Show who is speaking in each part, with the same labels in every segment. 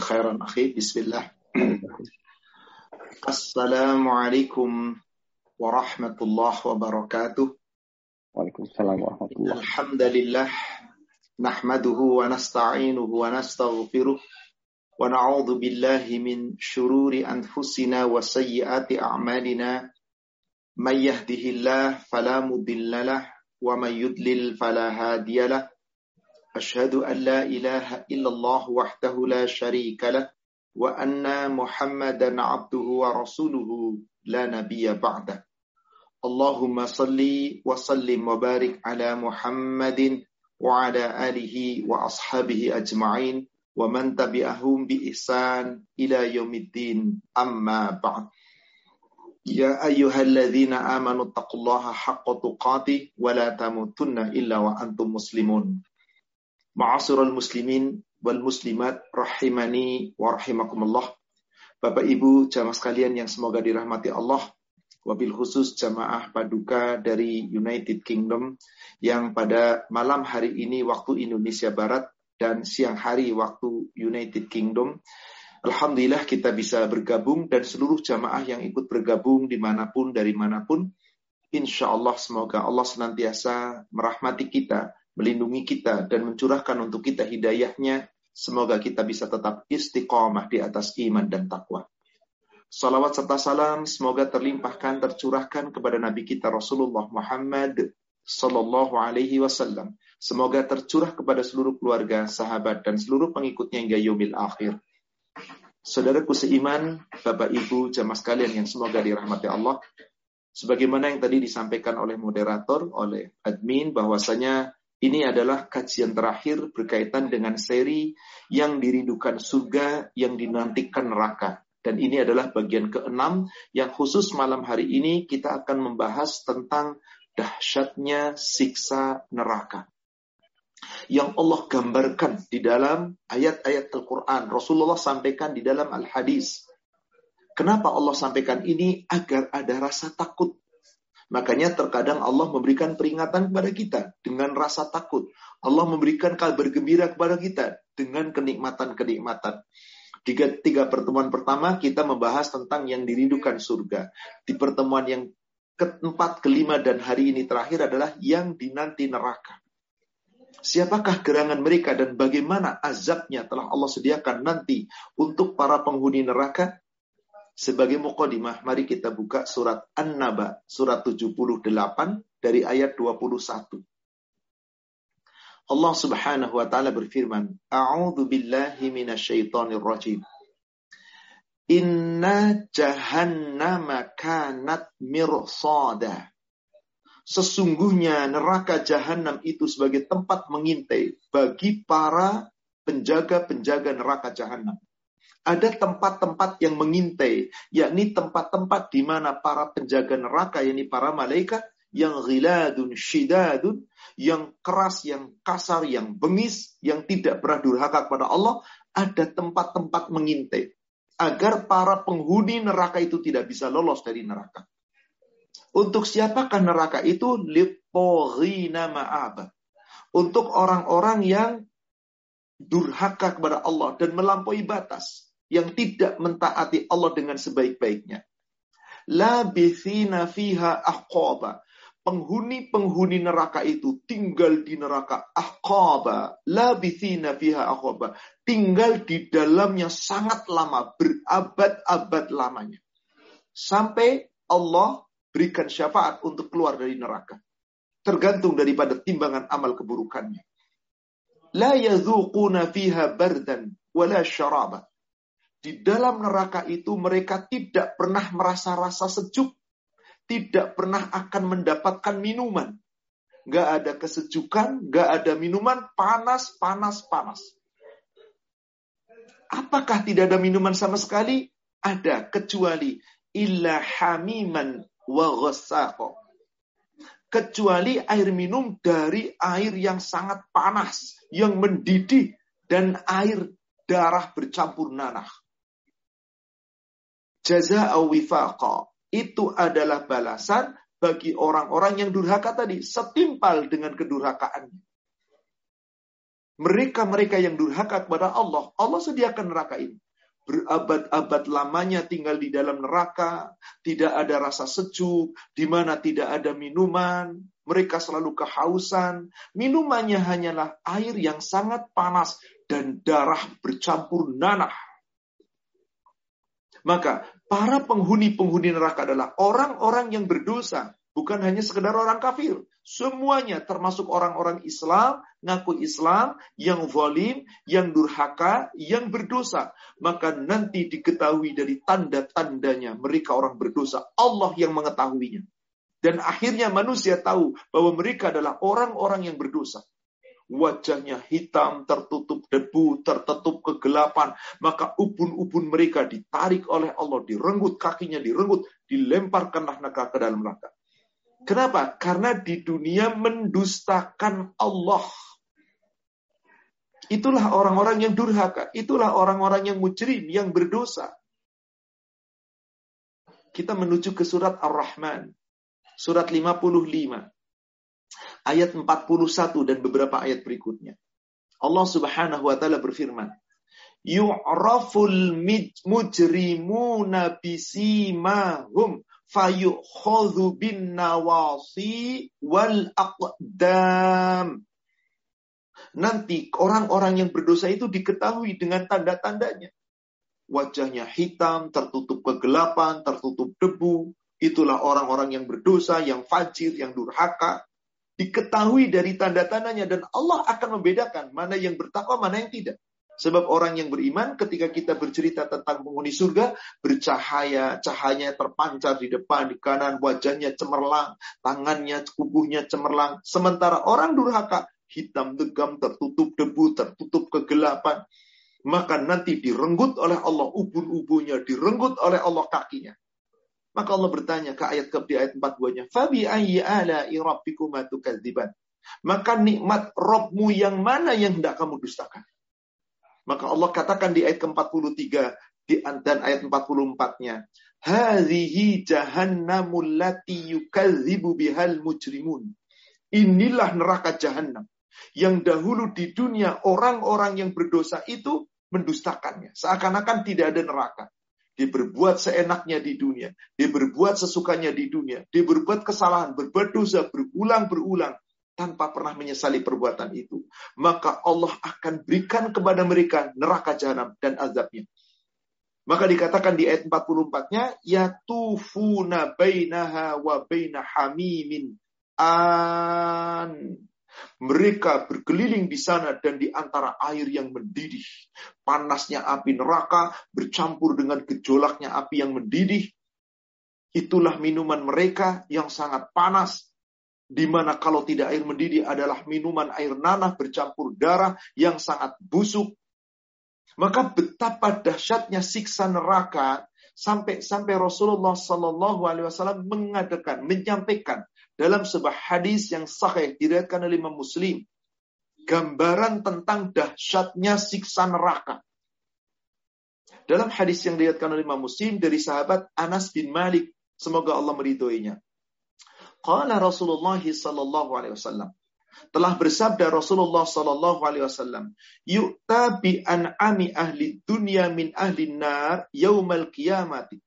Speaker 1: khairan akhi. Bismillah. Assalamualaikum warahmatullahi wabarakatuh.
Speaker 2: Waalaikumsalam warahmatullahi
Speaker 1: Alhamdulillah. Nahmaduhu wa nasta'inuhu wa nastaghfiruh. Wa na'udhu billahi min syururi anfusina wa sayyiati a'malina. Man yahdihillah fala. Wa man yudlil fala hadiyalah. أشهد أن لا إله إلا الله وحده لا شريك له وأن محمدا عبده ورسوله لا نبي بعده. اللهم صل وسلم وبارك على محمد وعلى آله وأصحابه أجمعين ومن تبعهم بإحسان إلى يوم الدين أما بعد. يا أيها الذين آمنوا اتقوا الله حق تقاته ولا تموتن إلا وأنتم مسلمون. Ma'asyiral muslimin wal muslimat rahimani wa rahimakumullah. Bapak Ibu jamaah sekalian yang semoga dirahmati Allah. Wabil khusus jamaah paduka dari United Kingdom yang pada malam hari ini waktu Indonesia Barat dan siang hari waktu United Kingdom. Alhamdulillah kita bisa bergabung dan seluruh jamaah yang ikut bergabung di mana pun dari mana pun. Insya Allah semoga Allah senantiasa merahmati kita melindungi kita dan mencurahkan untuk kita hidayahnya. Semoga kita bisa tetap istiqomah di atas iman dan takwa. Salawat serta salam semoga terlimpahkan, tercurahkan kepada Nabi kita Rasulullah Muhammad Sallallahu Alaihi Wasallam. Semoga tercurah kepada seluruh keluarga, sahabat, dan seluruh pengikutnya hingga yomil akhir. Saudaraku seiman, Bapak Ibu, jamaah sekalian yang semoga dirahmati Allah. Sebagaimana yang tadi disampaikan oleh moderator, oleh admin, bahwasanya ini adalah kajian terakhir berkaitan dengan seri yang dirindukan surga, yang dinantikan neraka. Dan ini adalah bagian keenam yang khusus malam hari ini kita akan membahas tentang dahsyatnya siksa neraka. Yang Allah gambarkan di dalam ayat-ayat Al-Quran. Rasulullah sampaikan di dalam Al-Hadis. Kenapa Allah sampaikan ini? Agar ada rasa takut Makanya terkadang Allah memberikan peringatan kepada kita dengan rasa takut. Allah memberikan kabar gembira kepada kita dengan kenikmatan-kenikmatan. Tiga, tiga pertemuan pertama kita membahas tentang yang dirindukan surga. Di pertemuan yang keempat, kelima, dan hari ini terakhir adalah yang dinanti neraka. Siapakah gerangan mereka dan bagaimana azabnya telah Allah sediakan nanti untuk para penghuni neraka? Sebagai mukadimah, mari kita buka surat An-Naba, surat 78 dari ayat 21. Allah Subhanahu wa taala berfirman, "A'udzu billahi minasyaitonir rajim." Inna jahannama kanat mirsada. Sesungguhnya neraka jahanam itu sebagai tempat mengintai bagi para penjaga-penjaga neraka jahanam ada tempat-tempat yang mengintai, yakni tempat-tempat di mana para penjaga neraka, yakni para malaikat yang ghiladun shidadun, yang keras, yang kasar, yang bengis, yang tidak pernah durhaka kepada Allah, ada tempat-tempat mengintai agar para penghuni neraka itu tidak bisa lolos dari neraka. Untuk siapakah neraka itu? Lipoghina ma'aba. Untuk orang-orang yang durhaka kepada Allah dan melampaui batas yang tidak mentaati Allah dengan sebaik-baiknya. La bithina fiha ahqaba. Penghuni-penghuni neraka itu tinggal di neraka ahqaba. La bithina fiha ahqaba. Tinggal di dalamnya sangat lama, berabad-abad lamanya. Sampai Allah berikan syafaat untuk keluar dari neraka. Tergantung daripada timbangan amal keburukannya. La yadhuquna fiha bardan wala syaraba di dalam neraka itu mereka tidak pernah merasa rasa sejuk, tidak pernah akan mendapatkan minuman. Gak ada kesejukan, gak ada minuman, panas, panas, panas. Apakah tidak ada minuman sama sekali? Ada, kecuali illa hamiman wa ghassaqo. Kecuali air minum dari air yang sangat panas, yang mendidih, dan air darah bercampur nanah jaza wifaqa. Itu adalah balasan bagi orang-orang yang durhaka tadi. Setimpal dengan kedurhakaannya. Mereka-mereka yang durhaka kepada Allah, Allah sediakan neraka ini. Berabad-abad lamanya tinggal di dalam neraka, tidak ada rasa sejuk, di mana tidak ada minuman, mereka selalu kehausan. Minumannya hanyalah air yang sangat panas dan darah bercampur nanah. Maka para penghuni-penghuni neraka adalah orang-orang yang berdosa, bukan hanya sekedar orang kafir. Semuanya termasuk orang-orang Islam, ngaku Islam, yang zalim, yang durhaka, yang berdosa. Maka nanti diketahui dari tanda-tandanya mereka orang berdosa. Allah yang mengetahuinya. Dan akhirnya manusia tahu bahwa mereka adalah orang-orang yang berdosa wajahnya hitam, tertutup debu, tertutup kegelapan. Maka ubun-ubun mereka ditarik oleh Allah, direnggut kakinya, direnggut, dilemparkanlah neraka ke dalam neraka. Kenapa? Karena di dunia mendustakan Allah. Itulah orang-orang yang durhaka. Itulah orang-orang yang mujrim, yang berdosa. Kita menuju ke surat Ar-Rahman. Surat 55 ayat 41 dan beberapa ayat berikutnya. Allah Subhanahu wa taala berfirman, "Yu'raful mujrimuna bisimahum fayukhadhu bin nawasi wal aqdam." Nanti orang-orang yang berdosa itu diketahui dengan tanda-tandanya. Wajahnya hitam, tertutup kegelapan, tertutup debu. Itulah orang-orang yang berdosa, yang fajir, yang durhaka diketahui dari tanda-tandanya dan Allah akan membedakan mana yang bertakwa, mana yang tidak. Sebab orang yang beriman ketika kita bercerita tentang penghuni surga, bercahaya, cahayanya terpancar di depan, di kanan, wajahnya cemerlang, tangannya, tubuhnya cemerlang. Sementara orang durhaka, hitam degam, tertutup debu, tertutup kegelapan. Maka nanti direnggut oleh Allah ubun-ubunnya, direnggut oleh Allah kakinya. Maka Allah bertanya ke ayat ke di ayat 42-nya, "Fabi ayyi ala'i rabbikuma tukadziban?" Maka nikmat Robmu yang mana yang hendak kamu dustakan? Maka Allah katakan di ayat ke-43 di dan ayat 44-nya, "Hadhihi jahannamul lati yukadzibu bihal mujrimun." Inilah neraka jahanam yang dahulu di dunia orang-orang yang berdosa itu mendustakannya. Seakan-akan tidak ada neraka. Dia berbuat seenaknya di dunia. Dia berbuat sesukanya di dunia. Dia berbuat kesalahan, berbuat dosa berulang-berulang tanpa pernah menyesali perbuatan itu. Maka Allah akan berikan kepada mereka neraka jahanam dan azabnya. Maka dikatakan di ayat 44-nya, Yatufuna bainaha wa baina hamimin an. Mereka berkeliling di sana dan di antara air yang mendidih. Panasnya api neraka bercampur dengan gejolaknya api yang mendidih. Itulah minuman mereka yang sangat panas. Di mana kalau tidak air mendidih adalah minuman air nanah bercampur darah yang sangat busuk. Maka betapa dahsyatnya siksa neraka sampai sampai Rasulullah Shallallahu Alaihi Wasallam mengadakan, menyampaikan dalam sebuah hadis yang sahih diriwayatkan oleh Imam Muslim gambaran tentang dahsyatnya siksa neraka. Dalam hadis yang diriwayatkan oleh Imam Muslim dari sahabat Anas bin Malik, semoga Allah meridhoinya. Qala Rasulullah sallallahu alaihi wasallam telah bersabda Rasulullah sallallahu alaihi wasallam, "Yu'ta bi an'ami ahli dunya min ahli nar yaumal qiyamati."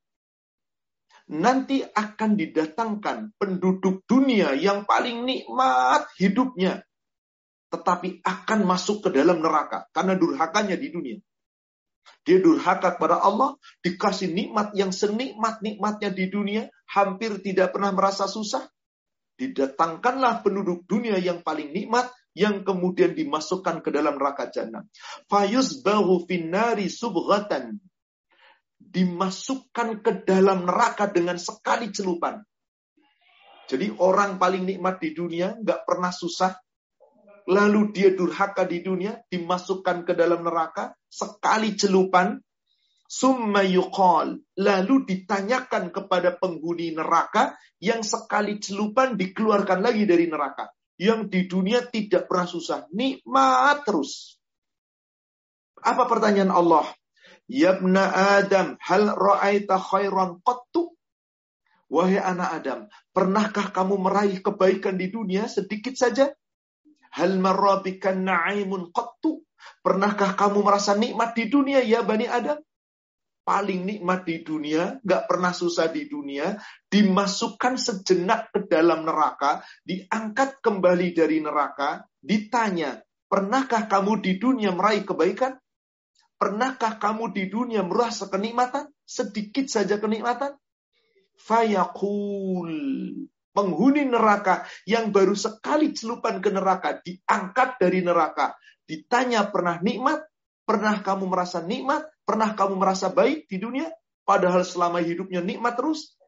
Speaker 1: Nanti akan didatangkan penduduk dunia yang paling nikmat hidupnya. Tetapi akan masuk ke dalam neraka karena durhakanya di dunia. Dia durhaka kepada Allah, dikasih nikmat yang senikmat-nikmatnya di dunia, hampir tidak pernah merasa susah. Didatangkanlah penduduk dunia yang paling nikmat, yang kemudian dimasukkan ke dalam neraka jannah. Fayuzbahu finnari subghatan dimasukkan ke dalam neraka dengan sekali celupan. Jadi orang paling nikmat di dunia, nggak pernah susah. Lalu dia durhaka di dunia, dimasukkan ke dalam neraka, sekali celupan. Summa yuqal. Lalu ditanyakan kepada penghuni neraka, yang sekali celupan dikeluarkan lagi dari neraka. Yang di dunia tidak pernah susah. Nikmat terus. Apa pertanyaan Allah? Yabna Adam, hal ra'aita khairan qattu? Wahai anak Adam, pernahkah kamu meraih kebaikan di dunia sedikit saja? Hal marrabikan na'imun qattu? Pernahkah kamu merasa nikmat di dunia ya Bani Adam? Paling nikmat di dunia, gak pernah susah di dunia, dimasukkan sejenak ke dalam neraka, diangkat kembali dari neraka, ditanya, pernahkah kamu di dunia meraih kebaikan? Pernahkah kamu di dunia merasa kenikmatan? Sedikit saja kenikmatan? Fayaqul penghuni neraka yang baru sekali celupan ke neraka, diangkat dari neraka, ditanya pernah nikmat, pernah kamu merasa nikmat, pernah kamu merasa baik di dunia, padahal selama hidupnya nikmat terus.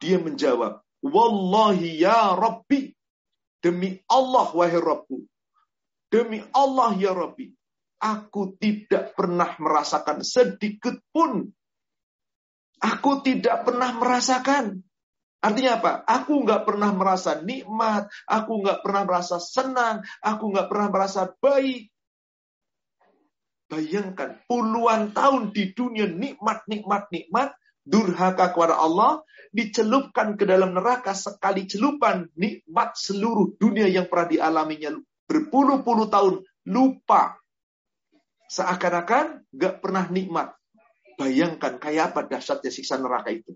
Speaker 1: Dia menjawab, Wallahi ya Rabbi, demi Allah wahai Rabbu, demi Allah ya Rabbi, aku tidak pernah merasakan sedikit pun. Aku tidak pernah merasakan Artinya apa? Aku nggak pernah merasa nikmat, aku nggak pernah merasa senang, aku nggak pernah merasa baik. Bayangkan puluhan tahun di dunia nikmat, nikmat, nikmat, durhaka kepada Allah, dicelupkan ke dalam neraka sekali celupan nikmat seluruh dunia yang pernah dialaminya berpuluh-puluh tahun lupa. Seakan-akan nggak pernah nikmat. Bayangkan kayak apa dahsyatnya siksa neraka itu.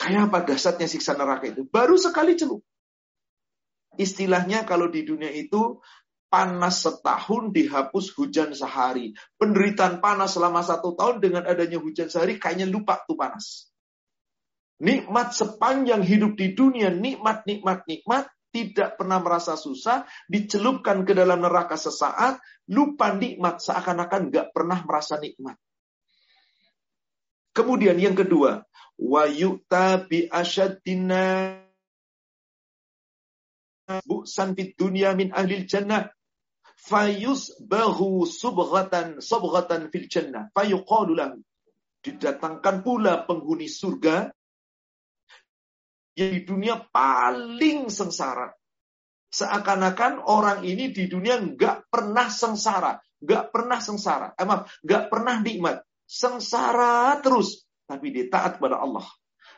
Speaker 1: Kayak apa dasarnya siksa neraka itu? Baru sekali celup. Istilahnya kalau di dunia itu panas setahun dihapus hujan sehari. Penderitaan panas selama satu tahun dengan adanya hujan sehari kayaknya lupa tuh panas. Nikmat sepanjang hidup di dunia, nikmat, nikmat, nikmat, tidak pernah merasa susah, dicelupkan ke dalam neraka sesaat, lupa nikmat, seakan-akan gak pernah merasa nikmat. Kemudian yang kedua, wa yu'ta bi asyaddina bu'san fid dunya min ahli jannah fayus bahu subghatan subghatan fil jannah fayuqalu lahu didatangkan pula penghuni surga yang di dunia paling sengsara seakan-akan orang ini di dunia nggak pernah sengsara nggak pernah sengsara eh, maaf nggak pernah nikmat sengsara terus tapi dia taat kepada Allah.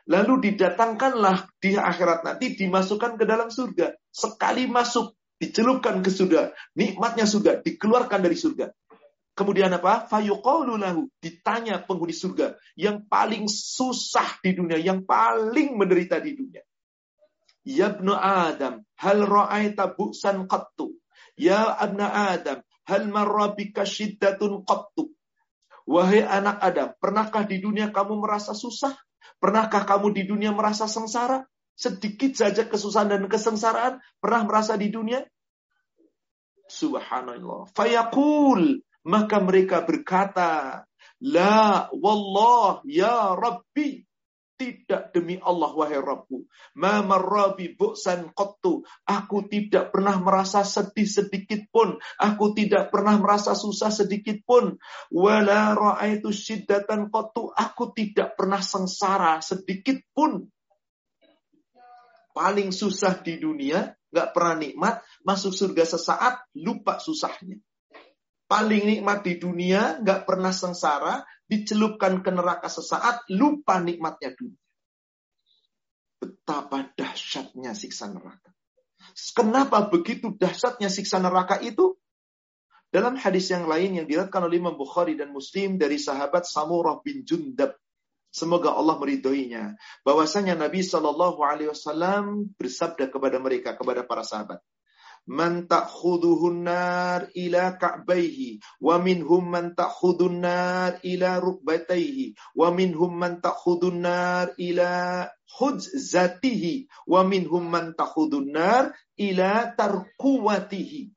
Speaker 1: Lalu didatangkanlah di akhirat nanti dimasukkan ke dalam surga. Sekali masuk, dicelupkan ke surga. Nikmatnya surga, dikeluarkan dari surga. Kemudian apa? Fayuqalu lahu. Ditanya penghuni surga. Yang paling susah di dunia. Yang paling menderita di dunia. Ya ibnu Adam. Hal ra'aita bu'san qattu. Ya ibnu Adam. Hal marrabika syiddatun qattu. Wahai anak Adam, pernahkah di dunia kamu merasa susah? Pernahkah kamu di dunia merasa sengsara? Sedikit saja kesusahan dan kesengsaraan pernah merasa di dunia? Subhanallah. Fayaqul. Maka mereka berkata, La wallah ya Rabbi. Tidak demi Allah wahai Rabbu. Ma marrabi bu'san qattu. Aku tidak pernah merasa sedih sedikit pun. Aku tidak pernah merasa susah sedikit pun. Wala ra'aitu syiddatan qattu. Aku tidak pernah sengsara sedikit pun. Paling susah di dunia, nggak pernah nikmat, masuk surga sesaat, lupa susahnya. Paling nikmat di dunia, nggak pernah sengsara, dicelupkan ke neraka sesaat, lupa nikmatnya dunia. Betapa dahsyatnya siksa neraka. Kenapa begitu dahsyatnya siksa neraka itu? Dalam hadis yang lain yang diriwayatkan oleh Imam Bukhari dan Muslim dari sahabat Samurah bin Jundab, semoga Allah meridhoinya, bahwasanya Nabi Shallallahu Alaihi Wasallam bersabda kepada mereka, kepada para sahabat, man ta'khuduhun nar ila ka'baihi wa minhum man ta'khudun nar ila rukbataihi wa minhum man ta'khudun nar ila hudzatihi wa minhum man ta'khudun nar ila tarkuwatihi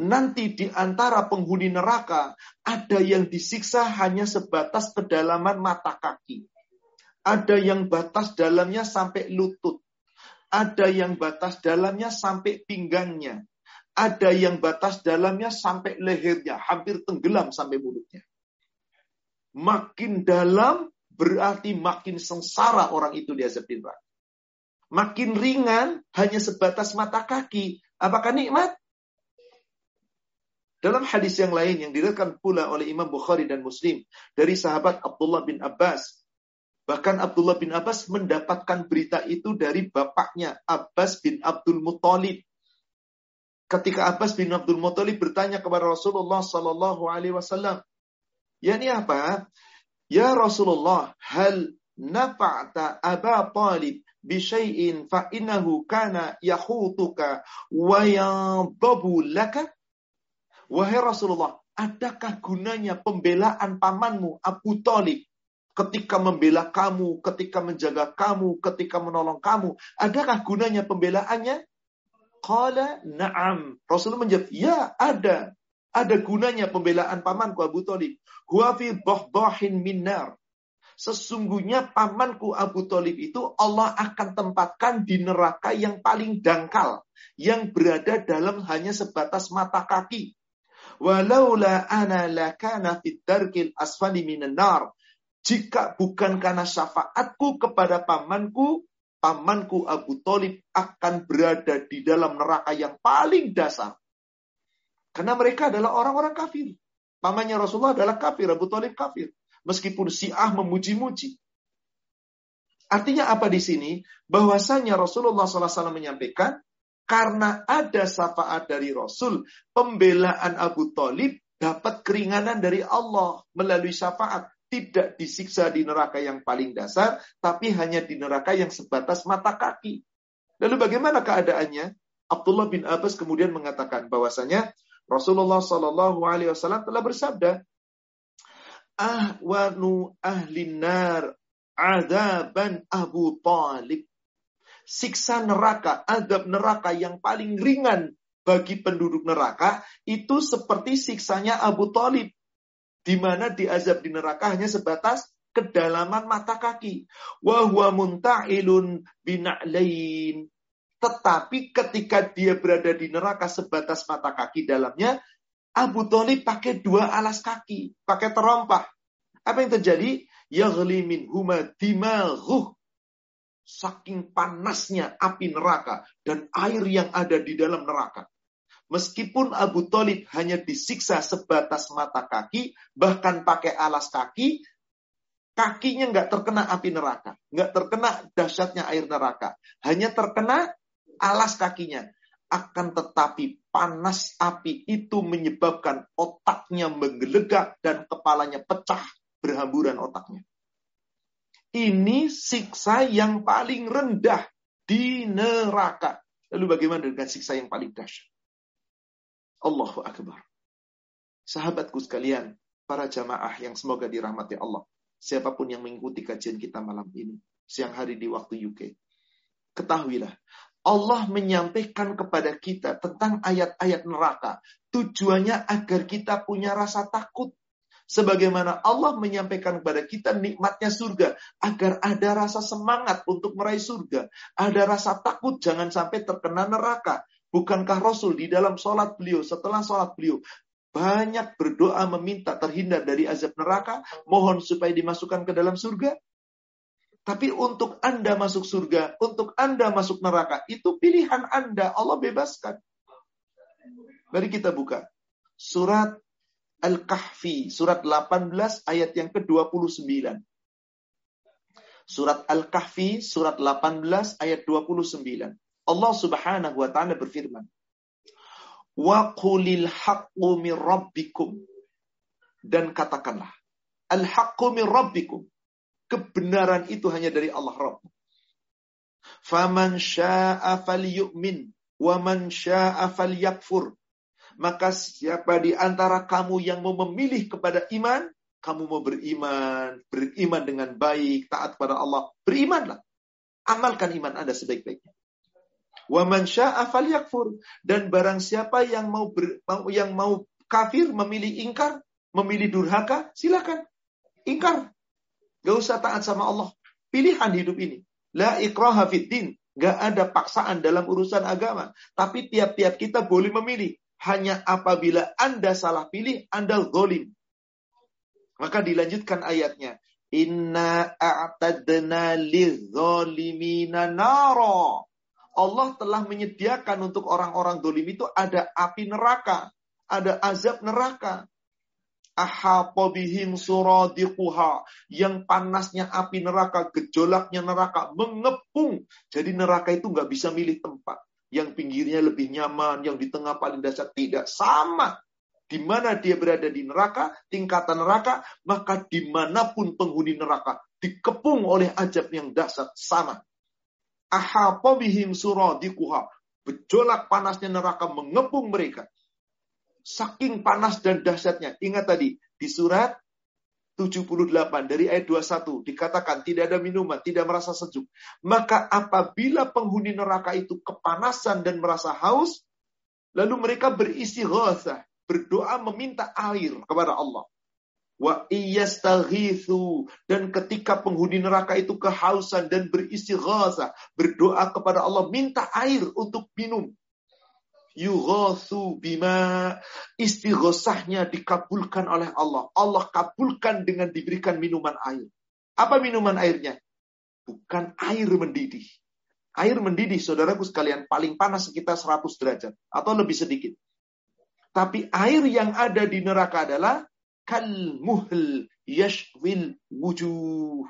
Speaker 1: nanti di antara penghuni neraka ada yang disiksa hanya sebatas kedalaman mata kaki. Ada yang batas dalamnya sampai lutut. Ada yang batas dalamnya sampai pinggangnya. Ada yang batas dalamnya sampai lehernya, hampir tenggelam sampai mulutnya. Makin dalam berarti makin sengsara orang itu di azab. Makin ringan hanya sebatas mata kaki. Apakah nikmat? Dalam hadis yang lain yang diriwayatkan pula oleh Imam Bukhari dan Muslim dari sahabat Abdullah bin Abbas Bahkan Abdullah bin Abbas mendapatkan berita itu dari bapaknya Abbas bin Abdul Muthalib. Ketika Abbas bin Abdul Muthalib bertanya kepada Rasulullah Sallallahu Alaihi Wasallam, ya ini apa? Ya Rasulullah, hal nafa'ta Aba Talib bisyai'in fa innahu kana yahutuka wa yadabu laka? Wahai Rasulullah, adakah gunanya pembelaan pamanmu Abu Talib ketika membela kamu, ketika menjaga kamu, ketika menolong kamu? Adakah gunanya pembelaannya? Qala na'am. Rasulullah menjawab, ya ada. Ada gunanya pembelaan pamanku Abu Talib. Huwa fi dhahdahin minnar. Sesungguhnya pamanku Abu Talib itu Allah akan tempatkan di neraka yang paling dangkal. Yang berada dalam hanya sebatas mata kaki. Walaula ana lakana fid darkil asfali minan nar. Jika bukan karena syafaatku kepada pamanku, pamanku Abu Talib akan berada di dalam neraka yang paling dasar. Karena mereka adalah orang-orang kafir. Pamannya Rasulullah adalah kafir, Abu Talib kafir. Meskipun Syiah memuji-muji. Artinya apa di sini? Bahwasanya Rasulullah SAW menyampaikan, karena ada syafaat dari Rasul, pembelaan Abu Talib dapat keringanan dari Allah melalui syafaat tidak disiksa di neraka yang paling dasar, tapi hanya di neraka yang sebatas mata kaki. Lalu bagaimana keadaannya? Abdullah bin Abbas kemudian mengatakan bahwasanya Rasulullah Shallallahu Alaihi Wasallam telah bersabda, ahwanu ahli nar azaban Abu Talib. Siksa neraka, azab neraka yang paling ringan bagi penduduk neraka itu seperti siksanya Abu Talib di mana diazab di neraka hanya sebatas kedalaman mata kaki. Wahwa munta'ilun bina'lain. Tetapi ketika dia berada di neraka sebatas mata kaki dalamnya, Abu Talib pakai dua alas kaki, pakai terompah. Apa yang terjadi? Yaghli min huma dimaghuh. Saking panasnya api neraka dan air yang ada di dalam neraka. Meskipun Abu Talib hanya disiksa sebatas mata kaki, bahkan pakai alas kaki, kakinya nggak terkena api neraka, nggak terkena dahsyatnya air neraka, hanya terkena alas kakinya. Akan tetapi panas api itu menyebabkan otaknya menggelegak dan kepalanya pecah berhamburan otaknya. Ini siksa yang paling rendah di neraka. Lalu bagaimana dengan siksa yang paling dahsyat? Allahu Akbar. Sahabatku sekalian, para jamaah yang semoga dirahmati Allah. Siapa pun yang mengikuti kajian kita malam ini, siang hari di waktu UK. Ketahuilah, Allah menyampaikan kepada kita tentang ayat-ayat neraka. Tujuannya agar kita punya rasa takut. Sebagaimana Allah menyampaikan kepada kita nikmatnya surga. Agar ada rasa semangat untuk meraih surga. Ada rasa takut jangan sampai terkena neraka. Bukankah Rasul di dalam sholat beliau, setelah sholat beliau, banyak berdoa meminta terhindar dari azab neraka, mohon supaya dimasukkan ke dalam surga? Tapi untuk Anda masuk surga, untuk Anda masuk neraka, itu pilihan Anda. Allah bebaskan. Mari kita buka. Surat Al-Kahfi, surat 18 ayat yang ke-29. Surat Al-Kahfi, surat 18 ayat 29. Allah Subhanahu wa taala berfirman, "Wa qulil haqqu min rabbikum." Dan katakanlah, "Al-haqqu min rabbikum." Kebenaran itu hanya dari Allah Rabb. Faman syaa'a falyu'min wa man syaa'a falyakfur. Maka siapa di antara kamu yang mau memilih kepada iman, kamu mau beriman, beriman dengan baik, taat pada Allah, berimanlah. Amalkan iman Anda sebaik-baiknya. Wa man. Dan barang siapa yang mau, ber, yang mau kafir, memilih ingkar, memilih durhaka, silakan. Ingkar. Gak usah taat sama Allah. Pilihan hidup ini. La ikraha fid din. Gak ada paksaan dalam urusan agama. Tapi tiap-tiap kita boleh memilih. Hanya apabila Anda salah pilih, Anda zolim. Maka dilanjutkan ayatnya. Inna a'tadna lizolimina naro. Allah telah menyediakan untuk orang-orang dolim itu ada api neraka, ada azab neraka. Ahapobihim suradiquha. Yang panasnya api neraka, gejolaknya neraka, mengepung. Jadi neraka itu nggak bisa milih tempat. yang pinggirnya lebih nyaman, yang di tengah paling dasar tidak sama. Di mana dia berada di neraka, tingkatan neraka, maka di mana pun penghuni neraka dikepung oleh ajab yang dasar sama. Bihim suradikuha. Bejolak panasnya neraka mengepung mereka. Saking panas dan dahsyatnya. Ingat tadi, di surat 78 dari ayat 21 dikatakan tidak ada minuman, tidak merasa sejuk. Maka apabila penghuni neraka itu kepanasan dan merasa haus, lalu mereka berisi ghasah, berdoa meminta air kepada Allah. Wa iyastaghithu dan ketika penghuni neraka itu kehausan dan berisi ghasah, berdoa kepada Allah minta air untuk minum yughathu bima istighosahnya dikabulkan oleh Allah. Allah kabulkan dengan diberikan minuman air. Apa minuman airnya? Bukan air mendidih. Air mendidih, saudaraku sekalian, paling panas sekitar 100 derajat. Atau lebih sedikit. Tapi air yang ada di neraka adalah kalmuhl yashwil wujuh.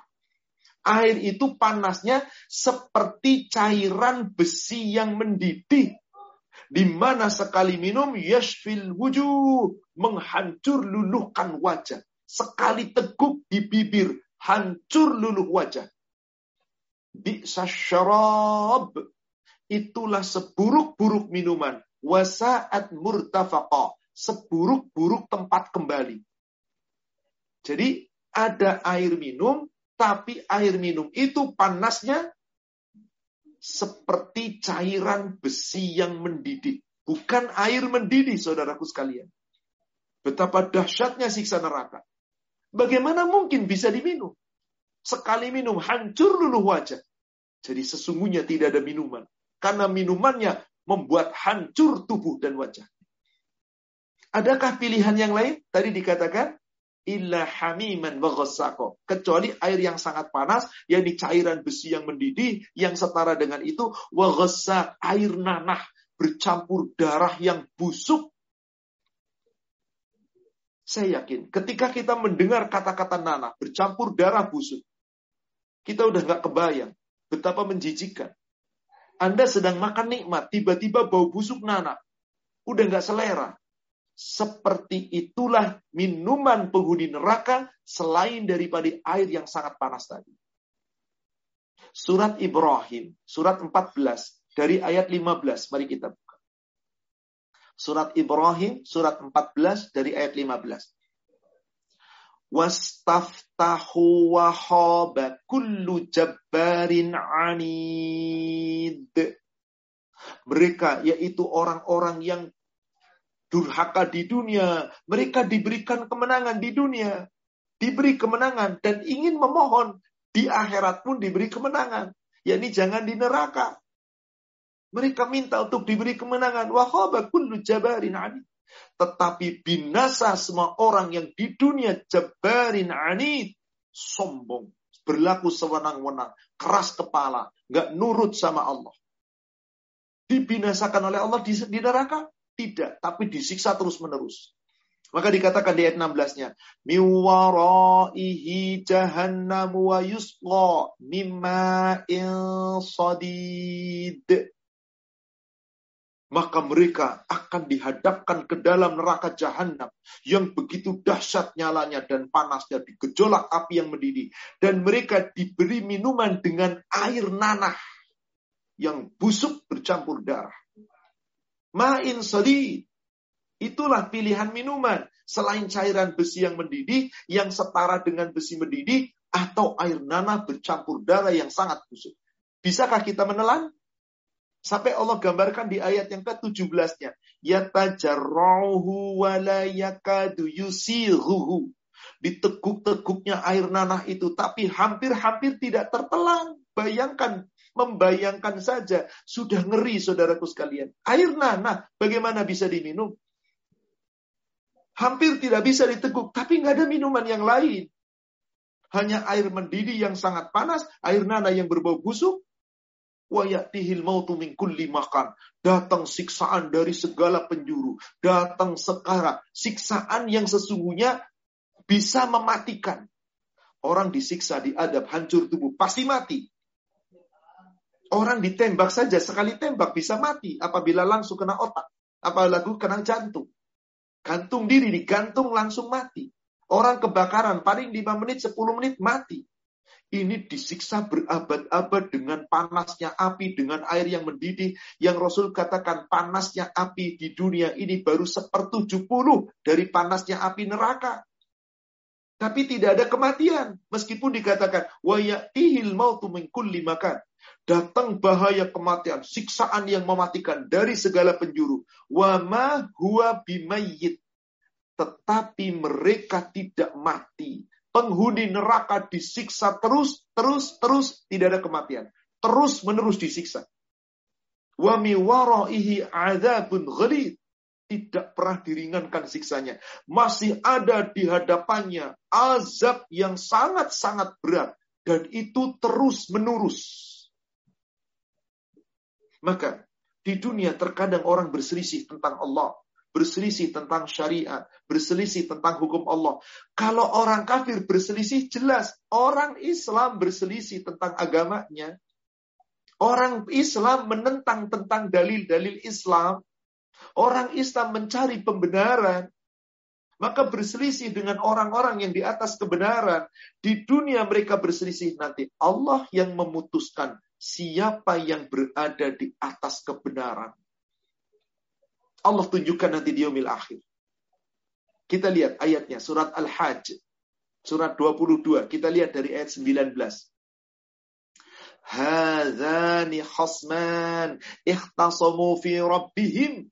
Speaker 1: Air itu panasnya seperti cairan besi yang mendidih di mana sekali minum yashfil wujuh menghancur luluhkan wajah. Sekali teguk di bibir hancur luluh wajah. Bisa syarab itulah seburuk-buruk minuman. Wasaat murtafaqa seburuk-buruk tempat kembali. Jadi ada air minum, tapi air minum itu panasnya seperti cairan besi yang mendidih. Bukan air mendidih, saudaraku sekalian. Betapa dahsyatnya siksa neraka. Bagaimana mungkin bisa diminum? Sekali minum, hancur luluh wajah. Jadi sesungguhnya tidak ada minuman. Karena minumannya membuat hancur tubuh dan wajah. Adakah pilihan yang lain? Tadi dikatakan, illa hamiman wa kecuali air yang sangat panas yang di cairan besi yang mendidih yang setara dengan itu wa air nanah bercampur darah yang busuk. Saya yakin ketika kita mendengar kata-kata nanah bercampur darah busuk kita udah nggak kebayang betapa menjijikan. Anda sedang makan nikmat tiba-tiba bau busuk nanah udah nggak selera seperti itulah minuman penghuni neraka selain daripada air yang sangat panas tadi. Surat Ibrahim, surat 14 dari ayat 15. Mari kita buka. Surat Ibrahim, surat 14 dari ayat 15. Wastaftahu wahaba kullu jabbarin anid. Mereka yaitu orang-orang yang durhaka di dunia. Mereka diberikan kemenangan di dunia. Diberi kemenangan dan ingin memohon. Di akhirat pun diberi kemenangan. yakni jangan di neraka. Mereka minta untuk diberi kemenangan. Wahaba kullu jabarin anid. Tetapi binasa semua orang yang di dunia jabarin anid. Sombong. Berlaku sewenang-wenang. Keras kepala. Nggak nurut sama Allah. Dibinasakan oleh Allah di neraka. Tidak, tapi disiksa terus-menerus. Maka dikatakan di ayat 16-nya, miwaraihi jahannam wa yusqa mimma'in sadid. Maka mereka akan dihadapkan ke dalam neraka jahanam yang begitu dahsyat nyalanya dan panasnya di gejolak api yang mendidih. Dan mereka diberi minuman dengan air nanah yang busuk bercampur darah. Ma'in sadid. Itulah pilihan minuman. Selain cairan besi yang mendidih, yang setara dengan besi mendidih, atau air nanah bercampur darah yang sangat busuk. Bisakah kita menelan? Sampai Allah gambarkan di ayat yang ke-17-nya. Yatajarrauhu walayakadu yusiruhu. Diteguk-teguknya air nanah itu, tapi hampir-hampir tidak tertelan. Bayangkan Membayangkan saja sudah ngeri saudaraku sekalian. Air nanah bagaimana bisa diminum? Hampir tidak bisa diteguk, tapi nggak ada minuman yang lain. Hanya air mendidih yang sangat panas, air nanah yang berbau busuk, wayatihil mautu min kulli makan. Datang siksaan dari segala penjuru. Datang sekarang. Siksaan yang sesungguhnya bisa mematikan. Orang disiksa, diadab, hancur tubuh. Pasti mati. Orang ditembak saja sekali tembak bisa mati apabila langsung kena otak, apalagi kena jantung. Gantung diri digantung langsung mati. Orang kebakaran paling 5 menit 10 menit mati. Ini disiksa berabad-abad dengan panasnya api, dengan air yang mendidih. Yang Rasul katakan panasnya api di dunia ini baru sepertujuh puluh dari panasnya api neraka. Tapi tidak ada kematian. Meskipun dikatakan, وَيَأْتِهِ mautu min kulli makan. Datang bahaya kematian, siksaan yang mematikan dari segala penjuru. Wama huwa bimayyit. Tetapi mereka tidak mati. Penghuni neraka disiksa terus, terus, terus. Tidak ada kematian. Terus menerus disiksa. Wa waraihi adzabun ghalid. Tidak pernah diringankan siksanya. Masih ada di hadapannya azab yang sangat-sangat berat. Dan itu terus menerus maka di dunia terkadang orang berselisih tentang Allah, berselisih tentang syariat, berselisih tentang hukum Allah. Kalau orang kafir berselisih jelas, orang Islam berselisih tentang agamanya. Orang Islam menentang tentang dalil-dalil Islam. Orang Islam mencari pembenaran. Maka berselisih dengan orang-orang yang di atas kebenaran. Di dunia mereka berselisih nanti. Allah yang memutuskan siapa yang berada di atas kebenaran. Allah tunjukkan nanti di yaumil akhir. Kita lihat ayatnya, surat Al-Hajj. Surat 22, kita lihat dari ayat 19. Hadhani khasman ikhtasamu fi rabbihim.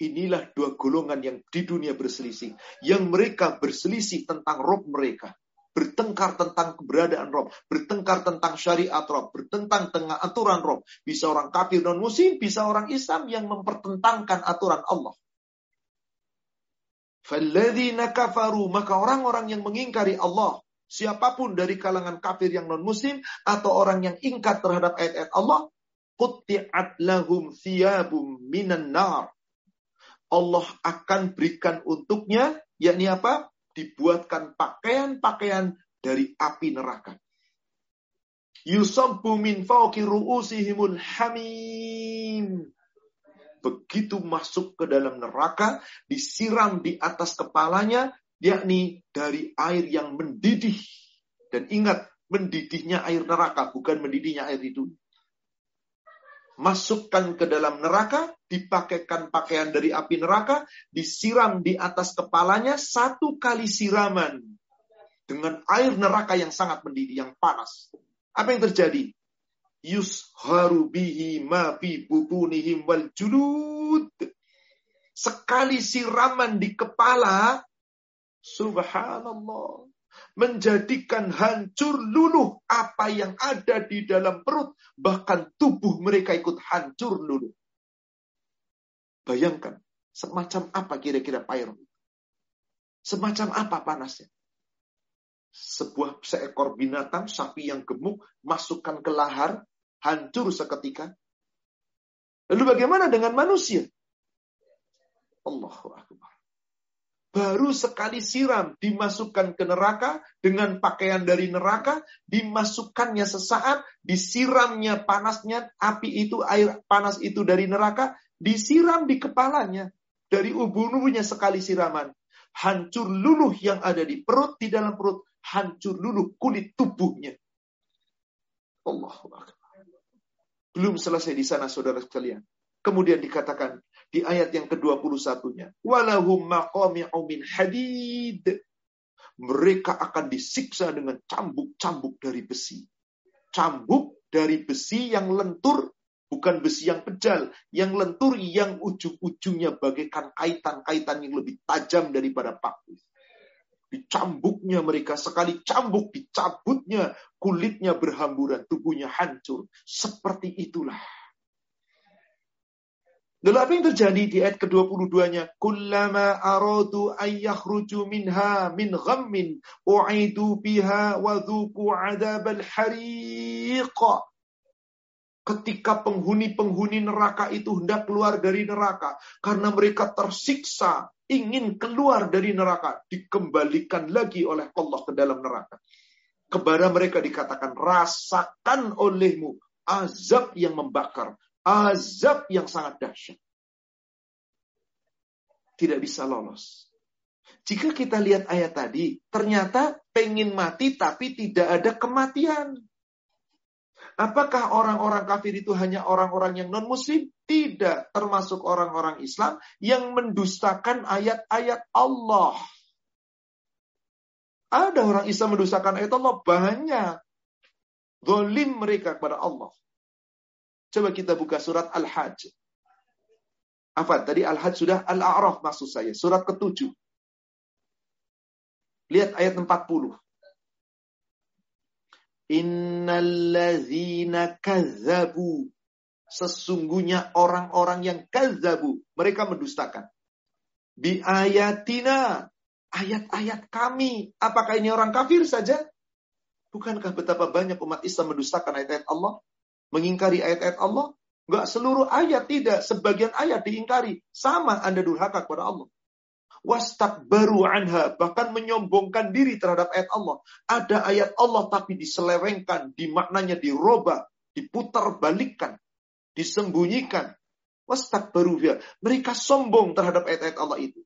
Speaker 1: Inilah dua golongan yang di dunia berselisih. Yang mereka berselisih tentang Rob mereka bertengkar tentang keberadaan Rob, bertengkar tentang syariat Rob, bertentang tentang aturan Rob. Bisa orang kafir non muslim, bisa orang Islam yang mempertentangkan aturan Allah. Falladzina kafaru, maka orang-orang yang mengingkari Allah, siapa pun dari kalangan kafir yang non muslim atau orang yang ingkar terhadap ayat-ayat Allah, qutti'at lahum thiyabum minan nar. Allah akan berikan untuknya, yakni apa? Dibuatkan pakaian-pakaian dari api neraka. Yusabbu min ru'usihimul hamim. Begitu masuk ke dalam neraka, disiram di atas kepalanya, yakni dari air yang mendidih. Dan ingat, mendidihnya air neraka, bukan mendidihnya air itu masukkan ke dalam neraka, dipakaikan pakaian dari api neraka, disiram di atas kepalanya satu kali siraman dengan air neraka yang sangat mendidih, yang panas. Apa yang terjadi? Yusharu bihi ma fi butunihim wal julud. Sekali siraman di kepala, subhanallah menjadikan hancur luluh apa yang ada di dalam perut, bahkan tubuh mereka ikut hancur luluh. Bayangkan, semacam apa kira-kira payung Semacam apa panasnya? Sebuah seekor binatang, sapi yang gemuk, masukkan ke lahar, hancur seketika. Lalu bagaimana dengan manusia? Allahu Akbar baru sekali siram dimasukkan ke neraka dengan pakaian dari neraka dimasukkannya sesaat disiramnya panasnya api itu air panas itu dari neraka disiram di kepalanya. Dari ubun-ubunnya sekali siraman. Hancur luluh yang ada di perut di dalam perut hancur luluh kulit tubuhnya. Allah belum selesai di sana saudara sekalian. Kemudian dikatakan di ayat yang ke-21-nya. Walahum min hadid. Mereka akan disiksa dengan cambuk-cambuk dari besi. Cambuk dari besi yang lentur, bukan besi yang pejal. Yang lentur yang ujung-ujungnya bagaikan kaitan-kaitan yang lebih tajam daripada paku. Dicambuknya mereka, sekali cambuk, dicabutnya, kulitnya berhamburan, tubuhnya hancur. Seperti itulah Lalu apa yang terjadi di ayat ke-22-nya? Kullama aradu ayyakhruju minha min ghammin u'idu biha wa dhuku adabal hariq. Ketika penghuni-penghuni neraka itu hendak keluar dari neraka karena mereka tersiksa, ingin keluar dari neraka, dikembalikan lagi oleh Allah ke dalam neraka. Kepada mereka dikatakan, rasakan olehmu azab yang membakar, azab yang sangat dahsyat. Tidak bisa lolos. Jika kita lihat ayat tadi, ternyata pengen mati tapi tidak ada kematian. Apakah orang-orang kafir itu hanya orang-orang yang non-muslim? Tidak, termasuk orang-orang Islam yang mendustakan ayat-ayat Allah. Ada orang Islam mendustakan ayat Allah banyak. Zolim mereka kepada Allah. Coba kita buka surat Al-Hajj. Apa? Tadi Al-Hajj sudah Al-A'raf maksud saya. Surat ketujuh. Lihat ayat 40. Innallazina kazzabu. Sesungguhnya orang-orang yang kazzabu. Mereka mendustakan. Bi ayatina. Ayat-ayat kami. Apakah ini orang kafir saja? Bukankah betapa banyak umat Islam mendustakan ayat-ayat Allah? Mengingkari ayat-ayat Allah? Enggak seluruh ayat tidak. Sebagian ayat diingkari. Sama Anda durhaka kepada Allah baru anha bahkan menyombongkan diri terhadap ayat Allah. Ada ayat Allah tapi diselewengkan, dimaknanya dirubah, diputar balikkan, disembunyikan. baru ya. Mereka sombong terhadap ayat-ayat Allah itu.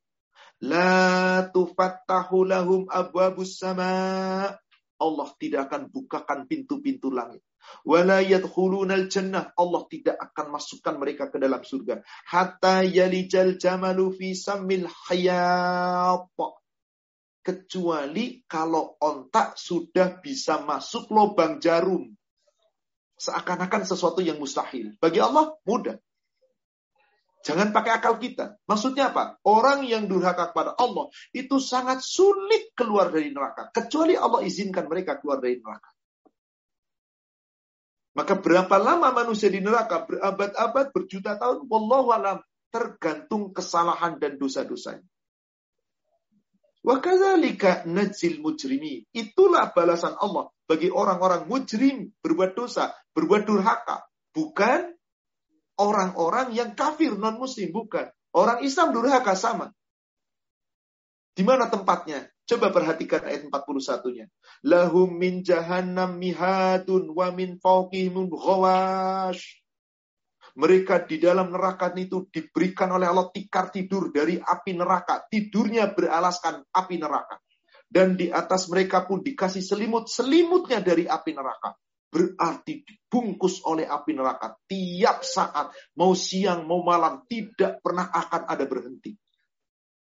Speaker 1: La tufattahu lahum abwabus sama. Allah tidak akan bukakan pintu-pintu langit. Wala jannah. Allah tidak akan masukkan mereka ke dalam surga. Hatta yalijal jamalu fi samil hayat. Kecuali kalau ontak sudah bisa masuk lubang jarum. Seakan-akan sesuatu yang mustahil. Bagi Allah, mudah. Jangan pakai akal kita. Maksudnya apa? Orang yang durhaka kepada Allah itu sangat sulit keluar dari neraka. Kecuali Allah izinkan mereka keluar dari neraka. Maka berapa lama manusia di neraka? Berabad-abad, berjuta tahun? Wallahu alam. Tergantung kesalahan dan dosa-dosanya. Wa kadzalika najzil mujrimi. Itulah balasan Allah bagi orang-orang mujrim berbuat dosa, berbuat durhaka. Bukan orang-orang yang kafir non muslim, bukan. Orang Islam durhaka sama. Di mana tempatnya? Coba perhatikan ayat 41-nya. Lahum min jahannam mihadun wa min fauqihim ghawash. Mereka di dalam neraka itu diberikan oleh Allah tikar tidur dari api neraka. Tidurnya beralaskan api neraka. Dan di atas mereka pun dikasih selimut. Selimutnya dari api neraka. Berarti dibungkus oleh api neraka. Tiap saat, mau siang, mau malam, tidak pernah akan ada berhenti.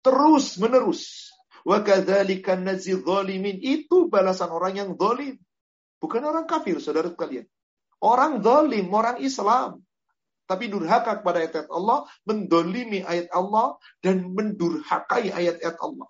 Speaker 1: Terus menerus Wa kadzalika. Itu balasan orang yang zalim. Bukan orang kafir, saudara sekalian. Orang zalim, orang Islam. Tapi durhaka kepada ayat-ayat Allah, mendolimi ayat Allah, dan mendurhakai ayat-ayat Allah.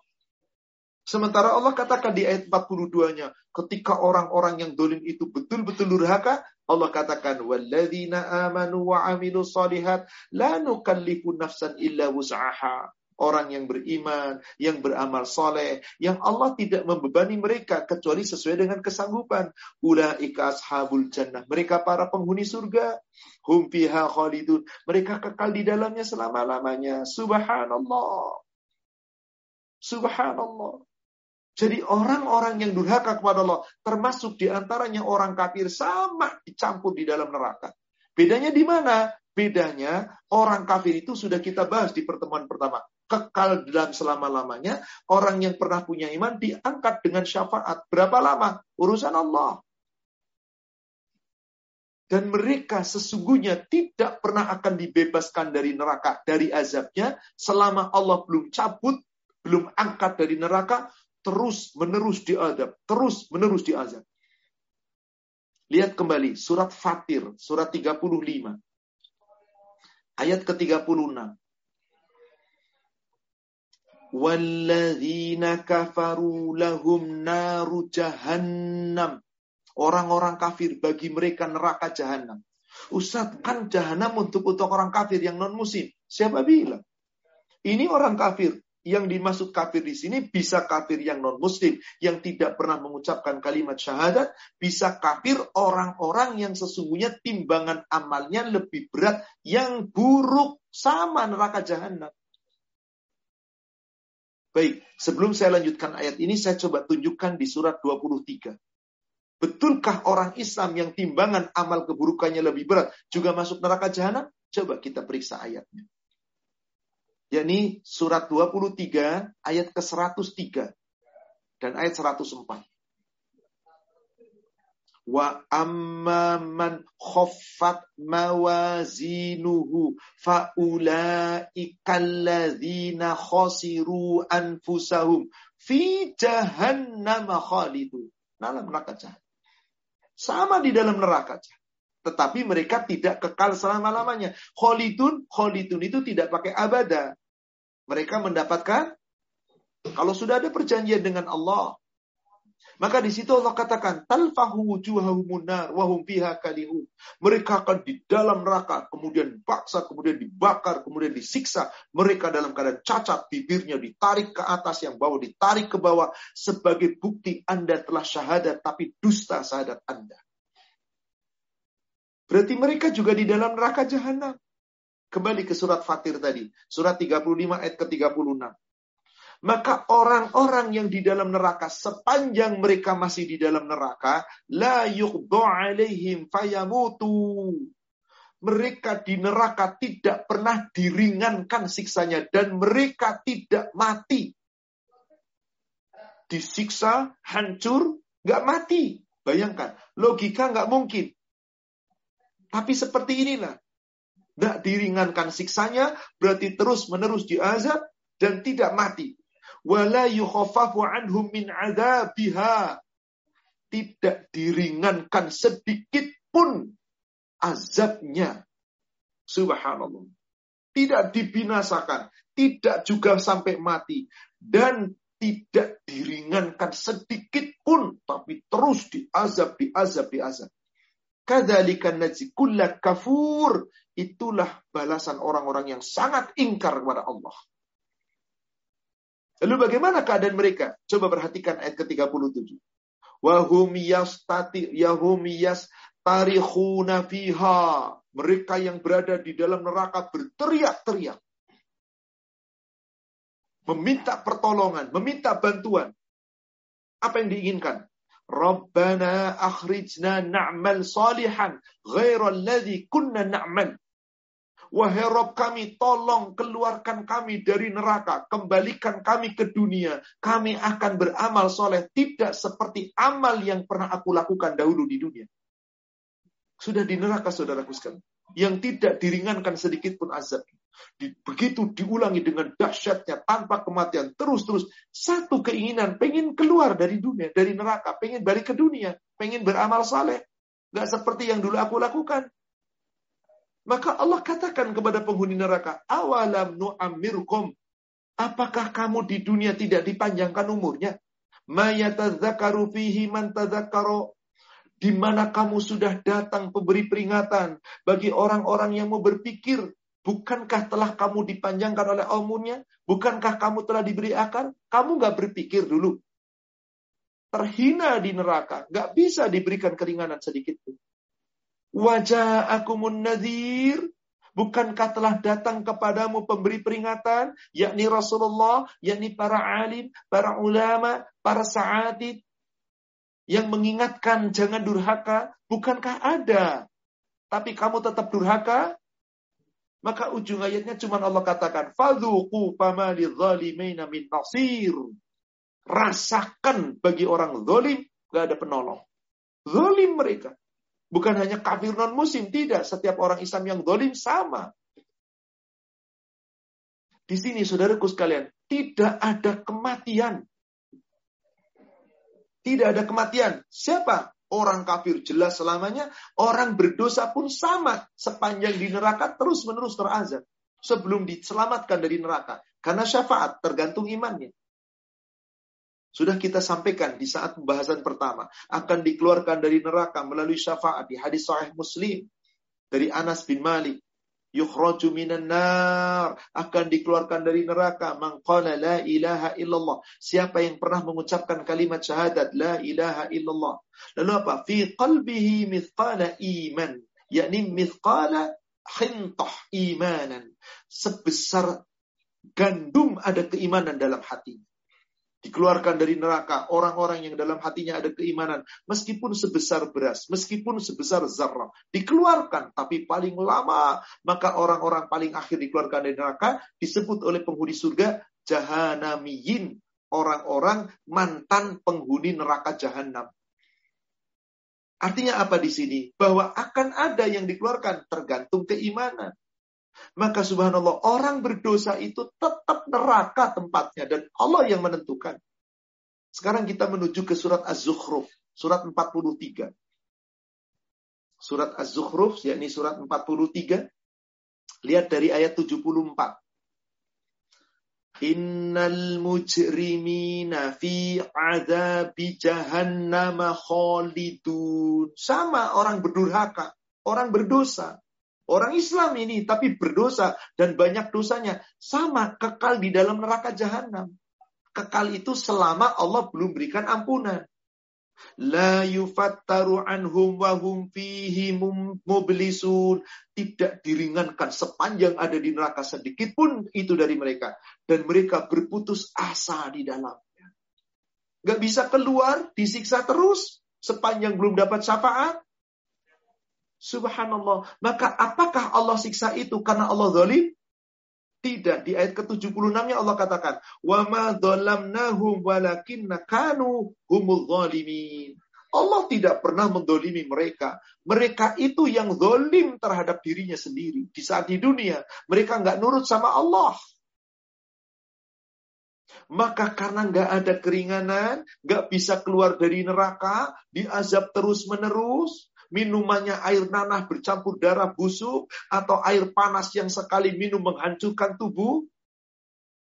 Speaker 1: Sementara Allah katakan di ayat 42-nya, ketika orang-orang yang dolim itu betul-betul durhaka, Allah katakan, "Walladzina amanu wa amilu salihat, la nukallifu nafsan illa wus'aha." Orang yang beriman, yang beramal soleh, yang Allah tidak membebani mereka kecuali sesuai dengan kesanggupan. Ulaika ashabul jannah. Mereka para penghuni surga. Hum fiha khalidun. Mereka kekal di dalamnya selama-lamanya. Subhanallah. Subhanallah. Jadi orang-orang yang durhaka kepada Allah, termasuk di antaranya orang kafir, sama dicampur di dalam neraka. Bedanya di mana? Bedanya orang kafir itu sudah kita bahas di pertemuan pertama kekal dalam selama-lamanya. Orang yang pernah punya iman diangkat dengan syafaat. Berapa lama? Urusan Allah. Dan mereka sesungguhnya tidak pernah akan dibebaskan dari neraka, dari azabnya, selama Allah belum cabut, belum angkat dari neraka, terus menerus diadab, terus menerus diazab. Lihat kembali surat Fatir, surat 35. Ayat ke-36. Walladzina kafaru lahum naru jahannam. Orang-orang kafir bagi mereka neraka jahanam. Ustaz, kan jahanam untuk untuk orang kafir yang non muslim. Siapa bilang? Ini orang kafir. Yang dimaksud kafir di sini bisa kafir yang non muslim yang tidak pernah mengucapkan kalimat syahadat, bisa kafir orang-orang yang sesungguhnya timbangan amalnya lebih berat yang buruk sama neraka jahanam. Baik, sebelum saya lanjutkan ayat ini, saya coba tunjukkan di surat 23. Betulkah orang Islam yang timbangan amal keburukannya lebih berat juga masuk neraka jahanam? Coba kita periksa ayatnya. Yakni surat 23 ayat ke-103 dan ayat 104 wa amman khaffat mawazinuhu faulaikal ladzina khasiru anfusahum fi jahannam khalidu dalam neraka jahanam sama di dalam neraka jahanam tetapi mereka tidak kekal selama-lamanya. Khalidun, khalidun itu tidak pakai abada. Mereka mendapatkan kalau sudah ada perjanjian dengan Allah, maka di situ Allah katakan, talfahu wujuhahum nar wa hum fiha kalihun. Mereka akan di dalam neraka, kemudian paksa, kemudian dibakar, kemudian disiksa. Mereka dalam keadaan cacat, bibirnya ditarik ke atas, yang bawah ditarik ke bawah sebagai bukti Anda telah syahadat tapi dusta syahadat Anda. Berarti mereka juga di dalam neraka jahanam. Kembali ke surat Fatir tadi, surat 35 ayat ke-36. Maka orang-orang yang di dalam neraka sepanjang mereka masih di dalam neraka la yuqdu alaihim fayamutu. Mereka di neraka tidak pernah diringankan siksanya dan mereka tidak mati. Disiksa, hancur, nggak mati. Bayangkan, logika nggak mungkin. Tapi seperti inilah. Tidak diringankan siksanya, berarti terus menerus diazab dan tidak mati wala yukhaffafu anhum min adabiha. Tidak diringankan sedikit pun azabnya. Subhanallah. Tidak dibinasakan, tidak juga sampai mati dan tidak diringankan sedikit pun tapi terus diazab diazab diazab. Kadzalika najzi kafur. Itulah balasan orang-orang yang sangat ingkar kepada Allah. Lalu bagaimana keadaan mereka? Coba perhatikan ayat ke-37. Wahum yastati yahum yastarikhuna fiha. Mereka yang berada di dalam neraka berteriak-teriak. Meminta pertolongan, meminta bantuan. Apa yang diinginkan? Rabbana akhrijna na'mal salihan ghairal ladzi kunna na'mal. Wahai Rob kami, tolong keluarkan kami dari neraka. Kembalikan kami ke dunia. Kami akan beramal soleh. Tidak seperti amal yang pernah aku lakukan dahulu di dunia. Sudah di neraka, saudaraku sekalian. Yang tidak diringankan sedikit pun azab. Begitu diulangi dengan dahsyatnya tanpa kematian terus-terus satu keinginan pengen keluar dari dunia dari neraka pengen balik ke dunia pengen beramal saleh nggak seperti yang dulu aku lakukan maka Allah katakan kepada penghuni neraka, awalam nu'amirkum. Apakah kamu di dunia tidak dipanjangkan umurnya? Mayatadzakaru fihi man Di mana kamu sudah datang pemberi peringatan bagi orang-orang yang mau berpikir, bukankah telah kamu dipanjangkan oleh umurnya? Bukankah kamu telah diberi akal? Kamu nggak berpikir dulu. Terhina di neraka, nggak bisa diberikan keringanan sedikit pun. Wajah akumun nadhir. Bukankah telah datang kepadamu pemberi peringatan, yakni Rasulullah, yakni para alim, para ulama, para sa'adid, yang mengingatkan jangan durhaka, bukankah ada? Tapi kamu tetap durhaka? Maka ujung ayatnya cuma Allah katakan, Fadhuku fama lidzalimaina min nasir. Rasakan bagi orang zalim, gak ada penolong. Zalim mereka. Bukan hanya kafir non muslim, tidak. Setiap orang Islam yang dolim sama. Di sini saudaraku sekalian, tidak ada kematian. Tidak ada kematian. Siapa? Orang kafir jelas selamanya. Orang berdosa pun sama. Sepanjang di neraka terus-menerus terazab. Sebelum diselamatkan dari neraka. Karena syafaat tergantung imannya. Sudah kita sampaikan di saat pembahasan pertama. Akan dikeluarkan dari neraka melalui syafaat di hadis sahih muslim. Dari Anas bin Malik. Yukhraju minan nar. Akan dikeluarkan dari neraka. Man qala la ilaha illallah. Siapa yang pernah mengucapkan kalimat syahadat. La ilaha illallah. Lalu apa? Fi qalbihi mithqala iman. Yakni mithqala khintah imanan. Sebesar gandum ada keimanan dalam hatinya. Dikeluarkan dari neraka orang-orang yang dalam hatinya ada keimanan meskipun sebesar beras meskipun sebesar zarrah dikeluarkan tapi paling lama maka orang-orang paling akhir dikeluarkan dari neraka disebut oleh penghuni surga jahanamiyin orang-orang mantan penghuni neraka jahanam Artinya apa di sini? Bahwa akan ada yang dikeluarkan tergantung keimanan. Maka subhanallah, orang berdosa itu tetap neraka tempatnya. Dan Allah yang menentukan. Sekarang kita menuju ke surat Az-Zukhruf. Surat 43. Surat Az-Zukhruf, yakni surat 43. Lihat dari ayat 74. Innal mujrimina fi adabi jahannam khalidun. Sama orang berdurhaka, orang berdosa. Orang Islam ini tapi berdosa dan banyak dosanya. Sama kekal di dalam neraka jahanam. Kekal itu selama Allah belum berikan ampunan. La yufattaru anhum wa hum fihi mublisun. Tidak diringankan sepanjang ada di neraka sedikit pun itu dari mereka. Dan mereka berputus asa di dalamnya. Gak bisa keluar, disiksa terus. Sepanjang belum dapat syafaat. Subhanallah. Maka apakah Allah siksa itu karena Allah zalim? Tidak. Di ayat ke-76-nya Allah katakan, "Wa ma dzalamnahum walakinna kanu humul zalimin." Allah tidak pernah mendolimi mereka. Mereka itu yang zolim terhadap dirinya sendiri. Di saat di dunia, mereka nggak nurut sama Allah. Maka karena nggak ada keringanan, nggak bisa keluar dari neraka, diazab terus menerus, minumannya air nanah bercampur darah busuk, atau air panas yang sekali minum menghancurkan tubuh,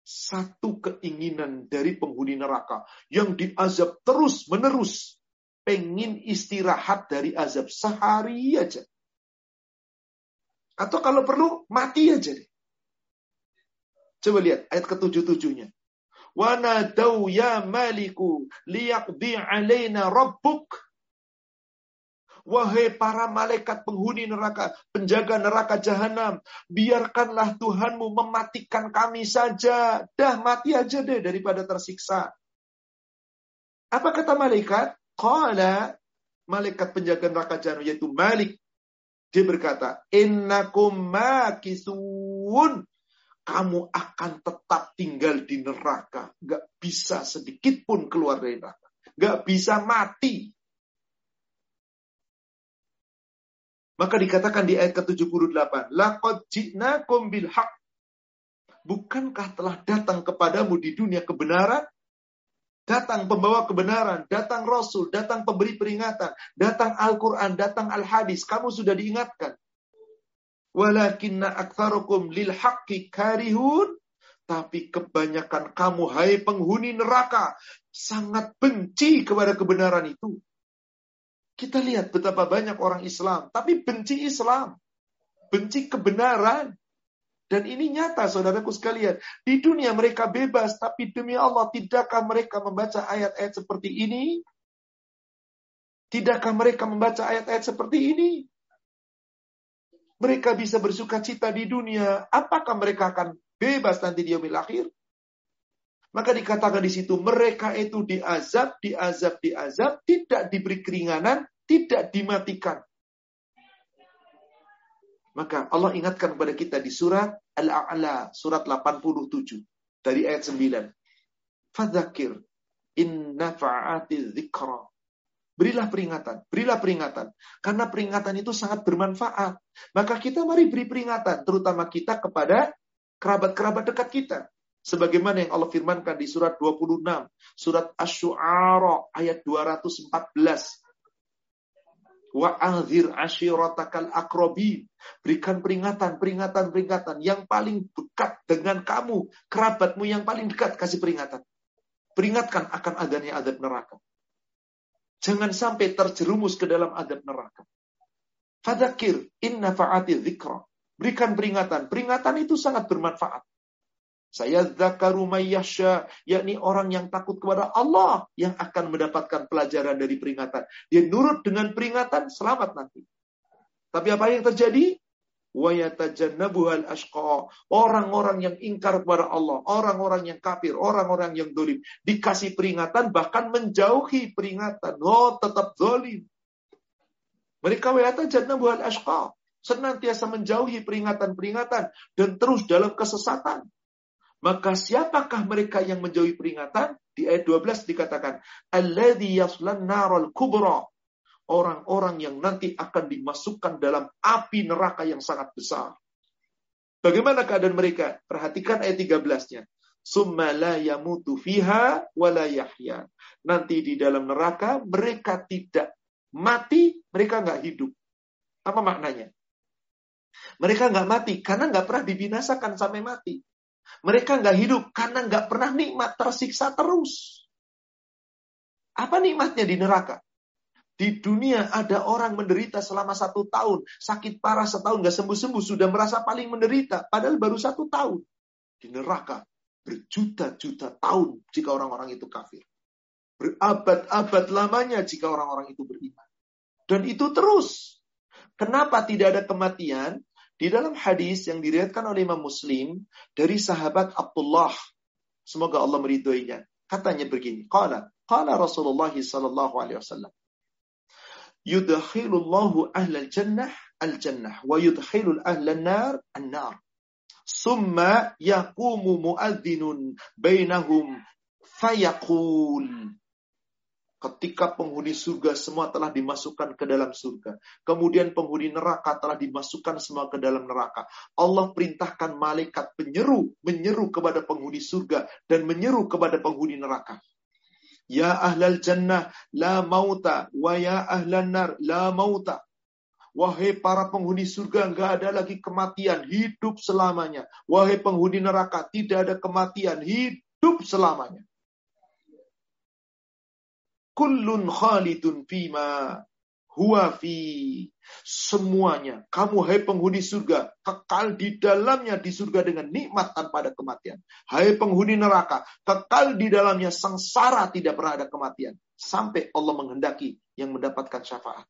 Speaker 1: satu keinginan dari penghuni neraka yang diazab terus menerus, pengen istirahat dari azab sehari aja. Atau kalau perlu mati aja deh. Coba lihat ayat ketujuh-tujuhnya. Wanadau ya maliku liyaqdi alaina rabbuk Wahai para malaikat penghuni neraka, penjaga neraka jahanam, biarkanlah Tuhanmu mematikan kami saja. Dah mati aja deh daripada tersiksa. Apa kata malaikat? Qala malaikat penjaga neraka jahanam yaitu Malik. Dia berkata, "Innakum makisun." Kamu akan tetap tinggal di neraka. Gak bisa sedikit pun keluar dari neraka. Gak bisa mati. Maka dikatakan di ayat ke-78, Laqad ji'nakum bil haq. Bukankah telah datang kepadamu di dunia kebenaran? Datang pembawa kebenaran, datang Rasul, datang pemberi peringatan, datang Al-Quran, datang Al-Hadis. Kamu sudah diingatkan. Walakinna aktharukum lil haqqi karihun. Tapi kebanyakan kamu, hai penghuni neraka, sangat benci kepada kebenaran itu. Kita lihat betapa banyak orang Islam, tapi benci Islam. Benci kebenaran. Dan ini nyata saudaraku sekalian. Di dunia mereka bebas, tapi demi Allah tidakkah mereka membaca ayat-ayat seperti ini? Tidakkah mereka membaca ayat-ayat seperti ini? Mereka bisa bersuka cita di dunia. Apakah mereka akan bebas nanti di akhir? Maka dikatakan di situ mereka itu diazab, diazab, diazab, tidak diberi keringanan, tidak dimatikan. Maka Allah ingatkan kepada kita di surat Al-A'la, surat 87 dari ayat 9. Fadzakir in nafa'ati dzikra. Berilah peringatan, berilah peringatan. Karena peringatan itu sangat bermanfaat. Maka kita mari beri peringatan, terutama kita kepada kerabat-kerabat dekat kita. Sebagaimana yang Allah firmankan di surat 26, surat Asy-Syu'ara ayat 214. Wa anzir ashiratakal akrobin. Berikan peringatan, peringatan, peringatan. Yang paling dekat dengan kamu. Kerabatmu yang paling dekat, kasih peringatan. Peringatkan akan adanya adab neraka. Jangan sampai terjerumus ke dalam adab neraka. Fadakir inna fa'ati zikra. Berikan peringatan. Peringatan itu sangat bermanfaat. Saya zakaru mayyasha, yakni orang yang takut kepada Allah yang akan mendapatkan pelajaran dari peringatan. Dia nurut dengan peringatan, selamat nanti. Tapi apa yang terjadi? wayatajannabuhal ashqa. Orang-orang yang ingkar kepada Allah, orang-orang yang kafir, orang-orang yang dolim. Dikasih peringatan, bahkan menjauhi peringatan. Oh, tetap dolim. Mereka wayatajannabuhal ashqa. Senantiasa menjauhi peringatan-peringatan dan terus dalam kesesatan. Maka siapakah mereka yang menjauhi peringatan? Di ayat 12 dikatakan, naral kubra orang-orang yang nanti akan dimasukkan dalam api neraka yang sangat besar. Bagaimana keadaan mereka? Perhatikan ayat 13-nya. Summa la yamutu fiha. Nanti di dalam neraka mereka tidak mati, mereka nggak hidup. Apa maknanya? Mereka nggak mati karena nggak pernah dibinasakan sampai mati. Mereka nggak hidup karena nggak pernah nikmat tersiksa terus. Apa nikmatnya di neraka? Di dunia ada orang menderita selama satu tahun. Sakit parah setahun gak sembuh-sembuh. Sudah merasa paling menderita. Padahal baru satu tahun. Di neraka berjuta-juta tahun jika orang-orang itu kafir. Berabad-abad lamanya jika orang-orang itu beriman. Dan itu terus. Kenapa tidak ada kematian? Di dalam hadis yang diriatkan oleh Imam Muslim dari sahabat Abdullah, semoga Allah meridhoinya. Katanya begini, qala qala Rasulullah sallallahu alaihi wasallam yudkhilullahu ahlal jannah al-jannah wa yudkhilul ahlan nar an-nar. Summa yaqumu muadzinun bainahum fayaqul. Ketika penghuni surga semua telah dimasukkan ke dalam surga. Kemudian penghuni neraka telah dimasukkan semua ke dalam neraka. Allah perintahkan malaikat penyeru, menyeru kepada penghuni surga dan menyeru kepada penghuni neraka. Ya ahlal jannah la mauta wa ya ahlan nar la mauta. Wahai para penghuni surga, enggak ada lagi kematian, hidup selamanya. Wahai penghuni neraka, tidak ada kematian, hidup selamanya. Kullun khalidun fima huwa fi semuanya kamu hai penghuni surga kekal di dalamnya di surga dengan nikmat tanpa ada kematian hai penghuni neraka kekal di dalamnya sengsara tidak pernah ada kematian sampai Allah menghendaki yang mendapatkan syafaat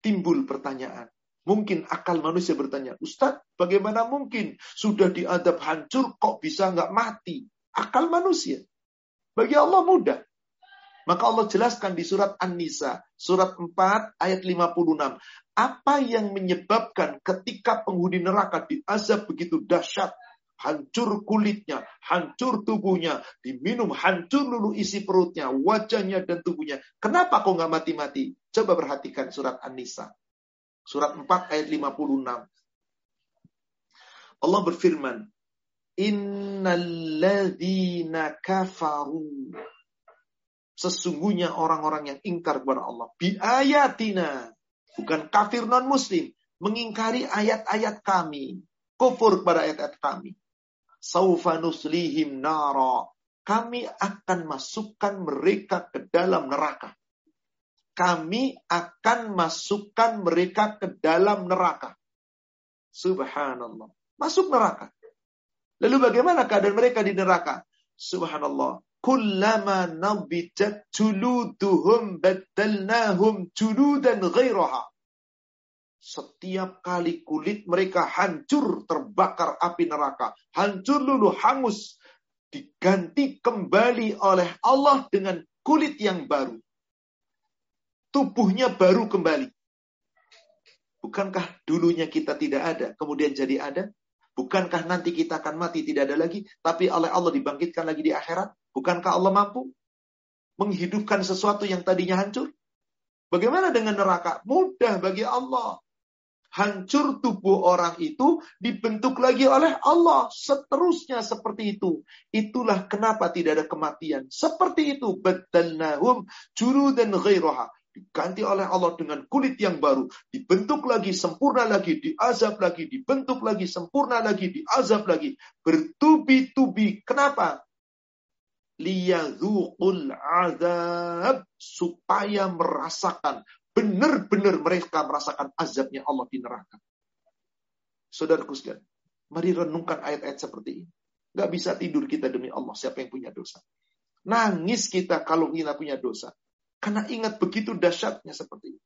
Speaker 1: timbul pertanyaan Mungkin akal manusia bertanya, Ustadz, bagaimana mungkin sudah diadab hancur kok bisa nggak mati? Akal manusia. Bagi Allah mudah. Maka Allah jelaskan di surat An-Nisa, surat 4 ayat 56. Apa yang menyebabkan ketika penghuni neraka diazab begitu dahsyat, hancur kulitnya, hancur tubuhnya, diminum hancur lulu isi perutnya, wajahnya dan tubuhnya. Kenapa kok nggak mati-mati? Coba perhatikan surat An-Nisa. Surat 4 ayat 56. Allah berfirman, Innalladzina kafaru Sesungguhnya orang-orang yang ingkar kepada Allah. Bi ayatina. Bukan kafir non-muslim. Mengingkari ayat-ayat kami. Kufur kepada ayat-ayat kami. Saufa nuslihim nara. Kami akan masukkan mereka ke dalam neraka. Kami akan masukkan mereka ke dalam neraka. Subhanallah. Masuk neraka. Lalu bagaimana keadaan mereka di neraka? Subhanallah kullama nabitat juluduhum baddalnahum juludan ghairaha. Setiap kali kulit mereka hancur terbakar api neraka. Hancur lulu hangus. Diganti kembali oleh Allah dengan kulit yang baru. Tubuhnya baru kembali. Bukankah dulunya kita tidak ada, kemudian jadi ada? Bukankah nanti kita akan mati tidak ada lagi, tapi oleh Allah dibangkitkan lagi di akhirat? Bukankah Allah mampu menghidupkan sesuatu yang tadinya hancur? Bagaimana dengan neraka? Mudah bagi Allah. Hancur tubuh orang itu dibentuk lagi oleh Allah. Seterusnya seperti itu. Itulah kenapa tidak ada kematian. Seperti itu. Badalnahum juru dan ghairaha diganti oleh Allah dengan kulit yang baru, dibentuk lagi, sempurna lagi, diazab lagi, dibentuk lagi, sempurna lagi, diazab lagi, bertubi-tubi. Kenapa? liyadzuqul azab supaya merasakan benar-benar mereka merasakan azabnya Allah di neraka. Saudaraku sekalian, mari renungkan ayat-ayat seperti ini. Gak bisa tidur kita demi Allah, siapa yang punya dosa. Nangis kita kalau kita punya dosa. Karena ingat begitu dahsyatnya seperti ini.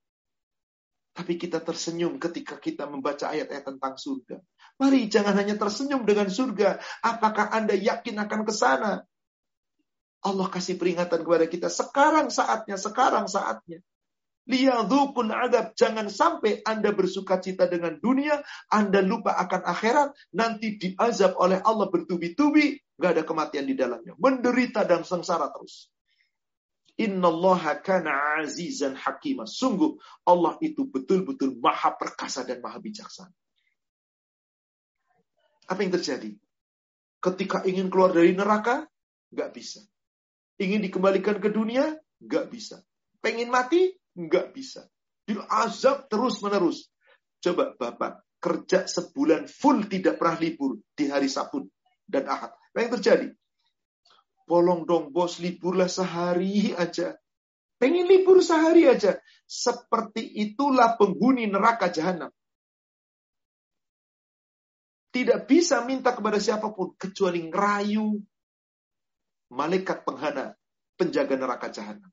Speaker 1: Tapi kita tersenyum ketika kita membaca ayat-ayat tentang surga. Mari jangan hanya tersenyum dengan surga. Apakah Anda yakin akan ke sana? Allah kasih peringatan kepada kita. Sekarang saatnya, sekarang saatnya. Liyadhukul adab. Jangan sampai Anda bersuka cita dengan dunia, Anda lupa akan akhirat, nanti diazab oleh Allah bertubi-tubi, Gak ada kematian di dalamnya. Menderita dan sengsara terus. Innallaha kana azizan hakimah. Sungguh Allah itu betul-betul maha perkasa dan maha bijaksana. Apa yang terjadi? Ketika ingin keluar dari neraka, nggak bisa. Ingin dikembalikan ke dunia, nggak bisa. Pengen mati, nggak bisa. Azab terus menerus. Coba Bapak kerja sebulan full tidak pernah libur di hari Sabtu dan Ahad. Apa yang terjadi? Polong dong bos, liburlah sehari aja. Pengen libur sehari aja. Seperti itulah penghuni neraka jahanam. Tidak bisa minta kepada siapa pun kecuali ngerayu malaikat penghana penjaga neraka jahanam.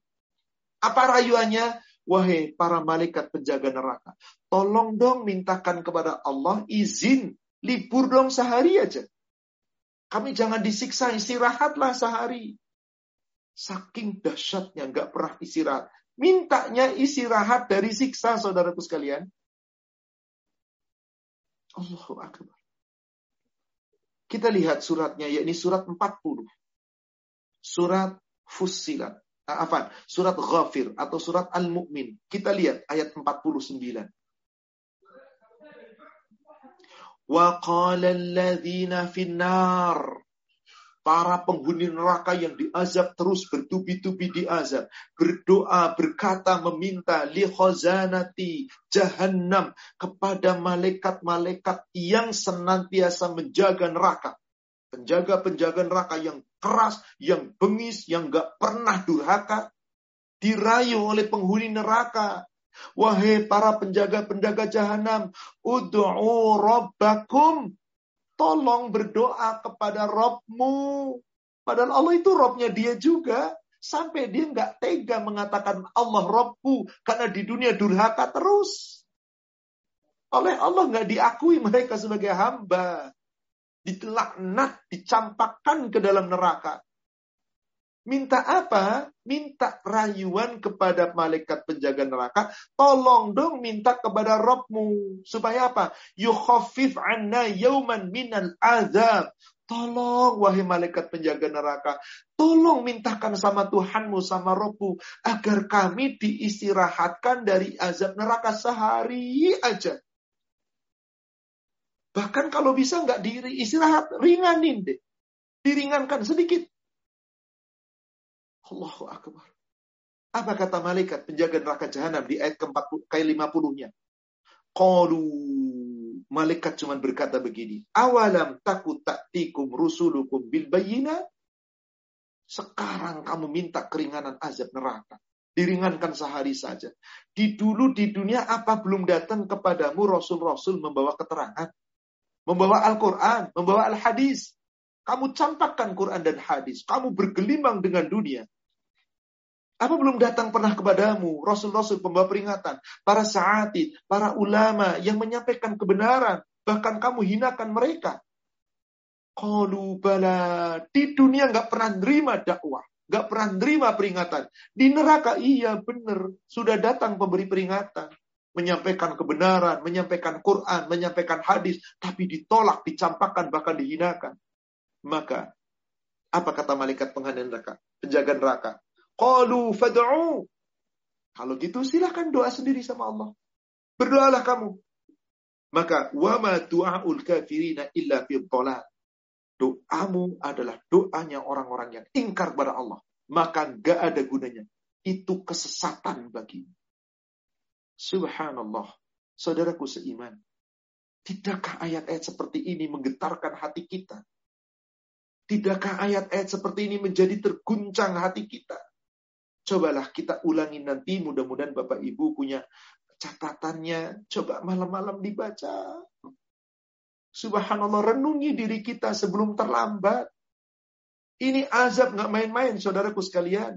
Speaker 1: Apa rayuannya? Wahai para malaikat penjaga neraka, tolong dong mintakan kepada Allah izin libur dong sehari aja. Kami jangan disiksa, istirahatlah sehari. Saking dahsyatnya nggak pernah istirahat. Mintanya istirahat dari siksa saudaraku sekalian. Allahu Akbar. Kita lihat suratnya, yakni surat 40. Surat Fussilat. Ah, apa? Surat Ghafir atau surat Al-Mu'min. Kita lihat ayat 49. Wa qala finnar. Para penghuni neraka yang diazab terus bertubi-tubi diazab berdoa berkata meminta li khazanati jahannam kepada malaikat-malaikat yang senantiasa menjaga neraka. Penjaga-penjaga neraka yang keras yang bengis yang gak pernah durhaka dirayu oleh penghuni neraka Wahai para penjaga-penjaga jahanam, ud'u rabbakum. Tolong berdoa kepada Robmu. Padahal Allah itu Robnya dia juga. Sampai dia nggak tega mengatakan Allah Robku. Karena di dunia durhaka terus. Oleh Allah nggak diakui mereka sebagai hamba. Dilaknat, dicampakkan ke dalam neraka. Minta apa? Minta rayuan kepada malaikat penjaga neraka. Tolong dong minta kepada Robmu. Supaya apa? Yukhafif anna yauman minal azab. Tolong wahai malaikat penjaga neraka. Tolong mintakan sama Tuhanmu, sama Robmu. Agar kami diistirahatkan dari azab neraka sehari aja. Bahkan kalau bisa nggak diri istirahat, ringanin deh. Diringankan sedikit. Allahu Akbar. Apa kata malaikat penjaga neraka jahanam di ayat ke-40 ke 50-nya? Qalu malaikat cuma berkata begini, "Awalam takut taktikum rusulukum bil bayina?" Sekarang kamu minta keringanan azab neraka. Diringankan sehari saja. Di dulu di dunia apa belum datang kepadamu rasul-rasul membawa keterangan? Membawa Al-Quran, membawa Al-Hadis. Kamu campakkan Quran dan hadis. Kamu bergelimang dengan dunia. Apa belum datang pernah kepadamu Rasul-Rasul pembawa peringatan, para saatid, para ulama yang menyampaikan kebenaran, bahkan kamu hinakan mereka. Qalu di dunia nggak pernah nerima dakwah, nggak pernah nerima peringatan. Di neraka iya benar, sudah datang pemberi peringatan, menyampaikan kebenaran, menyampaikan Quran, menyampaikan hadis, tapi ditolak, dicampakkan, bahkan dihinakan. Maka apa kata malaikat penghani neraka, penjaga neraka? Qalu fad'u. Kalau gitu silahkan doa sendiri sama Allah. Berdoalah kamu. Maka wama du'aul kafirina illa fi. Doamu adalah doanya orang-orang yang ingkar kepada Allah. Maka gak ada gunanya. Itu kesesatan bagimu. Subhanallah. Saudaraku seiman. Tidakkah ayat-ayat seperti ini menggetarkan hati kita? Tidakkah ayat-ayat seperti ini menjadi terguncang hati kita? Cobalah kita ulangi nanti, mudah-mudahan Bapak Ibu punya catatannya. Coba malam-malam dibaca. Subhanallah, renungi diri kita sebelum terlambat. Ini azab nggak main-main, saudaraku sekalian.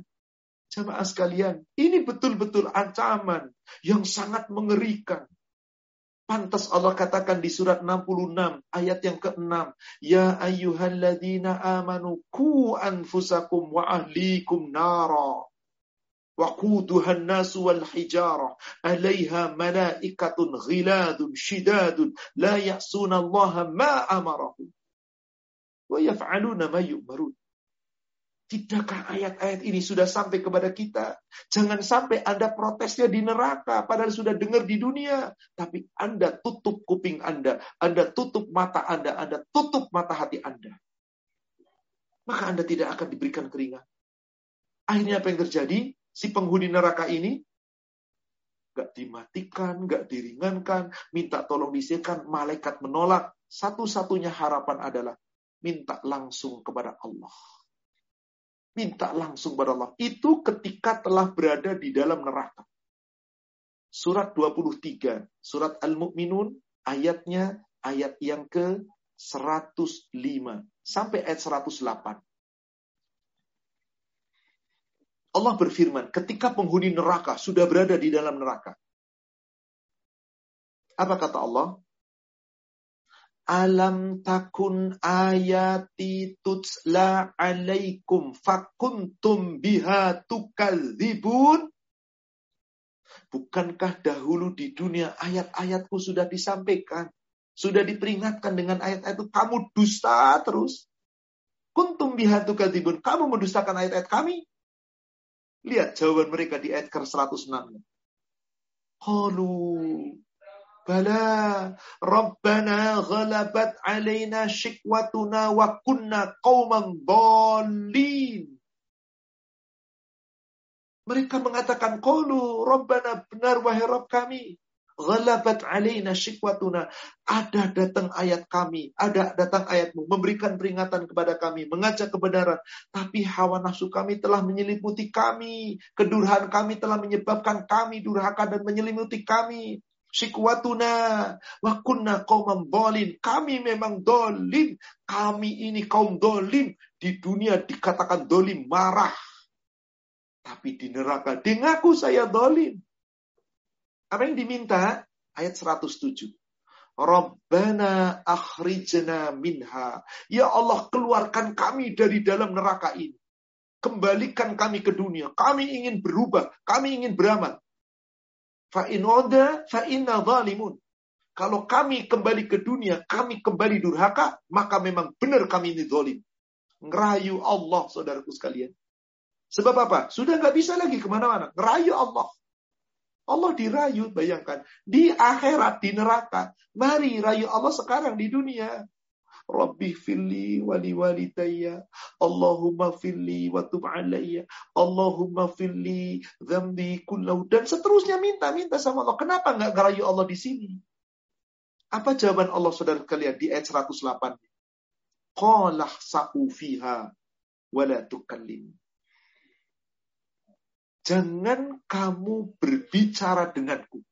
Speaker 1: Jamaah sekalian, ini betul-betul ancaman yang sangat mengerikan. Pantas Allah katakan di surat 66 ayat yang ke-6, Ya ayyuhalladzina amanu ku anfusakum wa ahlikum nara. وقودها الناس والحجارة عليها ملائكة غلاد شداد لا يعصون الله ما أمرهم ويفعلون ما يؤمرون Tidakkah ayat-ayat ini sudah sampai kepada kita? Jangan sampai Anda protesnya di neraka, padahal sudah dengar di dunia. Tapi Anda tutup kuping Anda, Anda tutup mata Anda, Anda tutup mata hati Anda. Maka Anda tidak akan diberikan keringat. Akhirnya apa yang terjadi? Si penghuni neraka ini gak dimatikan, gak diringankan, minta tolong disihkan, malaikat menolak. Satu-satunya harapan adalah minta langsung kepada Allah minta langsung pada Allah. Itu ketika telah berada di dalam neraka. Surat 23, surat Al-Mu'minun, ayatnya ayat yang ke 105 sampai ayat 108. Allah berfirman, ketika penghuni neraka sudah berada di dalam neraka. Apa kata Allah? Alam takun ayati tutsla alaikum fakuntum biha tukadzibun. Bukankah dahulu di dunia ayat-ayatku sudah disampaikan? Sudah diperingatkan dengan ayat-ayat itu. Kamu dusta terus. Kuntum biha tukadzibun. Kamu mendustakan ayat-ayat kami. Lihat jawaban mereka di ayat ke-106. Qalu Bala Rabbana ghalabat alaina shikwatuna wa kunna qauman dhalin. Mereka mengatakan, Qalu Rabbana benar wahai Rabb kami. Ghalabat alaina shikwatuna. Ada datang ayat kami, ada datang ayatmu, memberikan peringatan kepada kami, mengajak kebenaran. Tapi hawa nafsu kami telah menyelimuti kami. Kedurhaan kami telah menyebabkan kami durhaka dan menyelimuti kami. Sikwatuna wa kunna qauman dolin. Kami memang dolim. Kami ini kaum dolim. Di dunia dikatakan dolim, marah. Tapi di neraka, dengaku saya dolim. Apa yang diminta? Ayat 107. Rabbana akhrijna minha. Ya Allah, keluarkan kami dari dalam neraka ini. Kembalikan kami ke dunia. Kami ingin berubah. Kami ingin beramal. Fa'in oda fa'inna zalimun. Kalau kami kembali ke dunia, kami kembali durhaka, maka memang benar kami ini zalim. Ngerayu Allah, saudaraku sekalian. Sebab apa? Sudah nggak bisa lagi ke mana-mana. Ngerayu Allah. Allah dirayu, bayangkan. Di akhirat, di neraka. Mari rayu Allah sekarang di dunia. Rabbi fili wali walidayya. Allahumma fili wa tub. Allahumma fili dhambi kullahu. Dan seterusnya minta-minta sama Allah. Kenapa nggak ngerayu Allah di sini? Apa jawaban Allah saudara kalian di ayat 108? Qalah sa'u fiha wala tukallim. Jangan kamu berbicara denganku.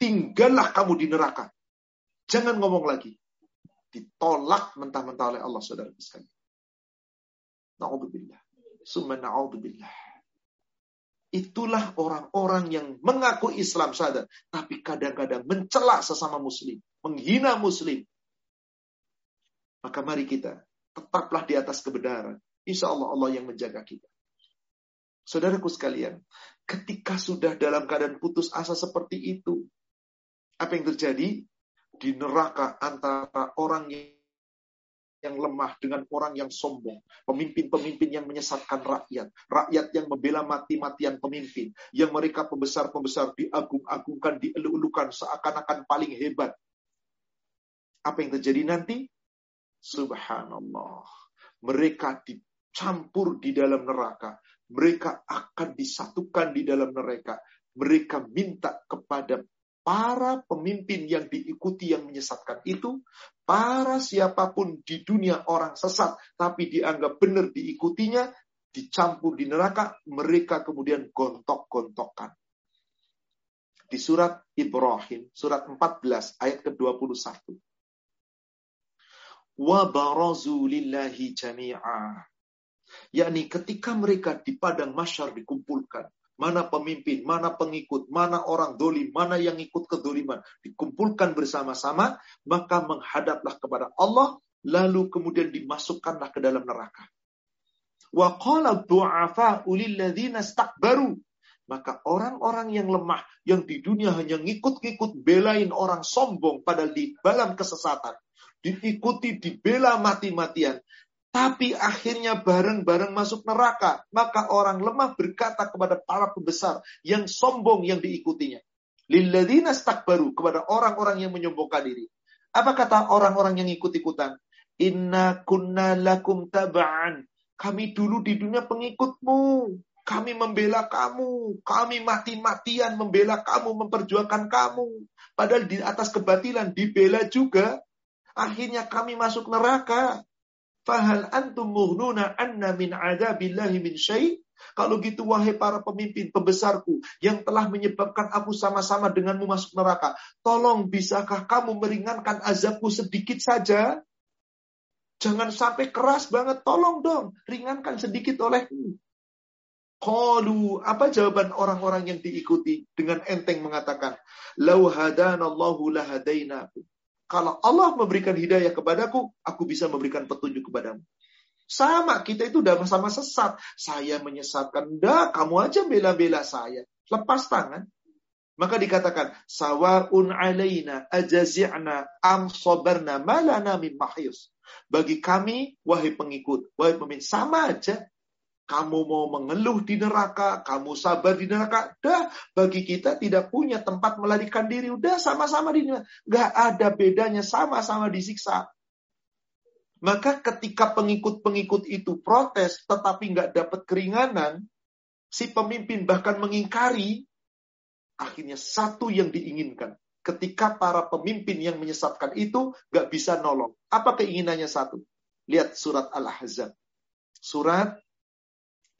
Speaker 1: Tinggallah kamu di neraka. Jangan ngomong lagi ditolak mentah-mentah oleh Allah saudara sekalian. Na'udzubillah. Summa na'udzubillah. Itulah orang-orang yang mengaku Islam saja, tapi kadang-kadang mencela sesama muslim, menghina muslim. Maka mari kita tetaplah di atas kebenaran. Insya Allah Allah yang menjaga kita. Saudaraku sekalian, ketika sudah dalam keadaan putus asa seperti itu, apa yang terjadi? di neraka antara orang yang lemah dengan orang yang sombong, pemimpin-pemimpin yang menyesatkan rakyat, rakyat yang membela mati-matian pemimpin, yang mereka pembesar-pembesar diagung-agungkan, dielu-elukan seakan-akan paling hebat. Apa yang terjadi nanti? Subhanallah. Mereka dicampur di dalam neraka. Mereka akan disatukan di dalam neraka. Mereka minta kepada para pemimpin yang diikuti yang menyesatkan itu, para siapa pun di dunia orang sesat, tapi dianggap benar diikutinya, dicampur di neraka, mereka kemudian gontok-gontokan. Di surat Ibrahim, surat 14, ayat ke-21. Wa barazu lillahi jami'a. Yakni ketika mereka di padang masyar dikumpulkan, mana pemimpin, mana pengikut, mana orang dolim, mana yang ikut kedoliman, dikumpulkan bersama-sama, maka menghadaplah kepada Allah, lalu kemudian dimasukkanlah ke dalam neraka. Wa qala du'afa ulil ladzina baru. Maka orang-orang yang lemah, yang di dunia hanya ngikut-ngikut belain orang sombong padahal di dalam kesesatan, diikuti, dibela mati-matian, tapi akhirnya bareng-bareng masuk neraka. Maka orang lemah berkata kepada para pembesar yang sombong yang diikutinya. Lilladina baru kepada orang-orang yang menyombongkan diri. Apa kata orang-orang yang ikut-ikutan? Inna kunna lakum taba'an. Kami dulu di dunia pengikutmu. Kami membela kamu. Kami mati-matian membela kamu, memperjuangkan kamu. Padahal di atas kebatilan dibela juga. Akhirnya kami masuk neraka. Fahal antum mughnuna anna min adabillahi min syai' Kalau gitu wahai para pemimpin pembesarku yang telah menyebabkan aku sama-sama denganmu masuk neraka, tolong bisakah kamu meringankan azabku sedikit saja? Jangan sampai keras banget, tolong dong, ringankan sedikit olehku. Qalu, apa jawaban orang-orang yang diikuti dengan enteng mengatakan, "Lau hadanallahu lahadainakum." Kalau Allah memberikan hidayah kepadaku, aku bisa memberikan petunjuk kepadamu. Sama, kita itu udah sama sesat. Saya menyesatkan. Enggak, kamu aja bela-bela saya. Lepas tangan. Maka dikatakan, Sawaun alaina ajazi'na am sobarna malana min. Bagi kami, wahai pengikut, wahai pemimpin, sama aja. Kamu mau mengeluh di neraka, kamu sabar di neraka. Dah, bagi kita tidak punya tempat melarikan diri. Udah sama-sama di neraka. Gak ada bedanya, sama-sama disiksa. Maka ketika pengikut-pengikut itu protes, tetapi nggak dapat keringanan, si pemimpin bahkan mengingkari, akhirnya satu yang diinginkan. Ketika para pemimpin yang menyesatkan itu nggak bisa nolong. Apa keinginannya satu? Lihat surat Al-Ahzab. Surat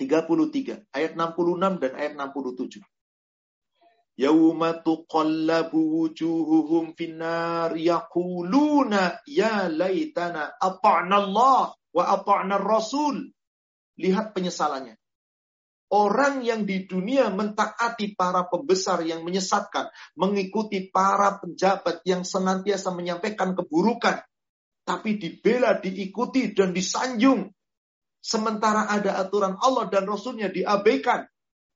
Speaker 1: 33 ayat 66 dan ayat 67. Yauma tuqallabu wujuhuhum finnar yaquluna ya laitana ata'na Allah wa ata'na Rasul. Lihat penyesalannya. Orang yang di dunia mentaati para pembesar yang menyesatkan, mengikuti para penjabat yang senantiasa menyampaikan keburukan, tapi dibela, diikuti, dan disanjung Sementara ada aturan Allah dan Rasulnya diabaikan.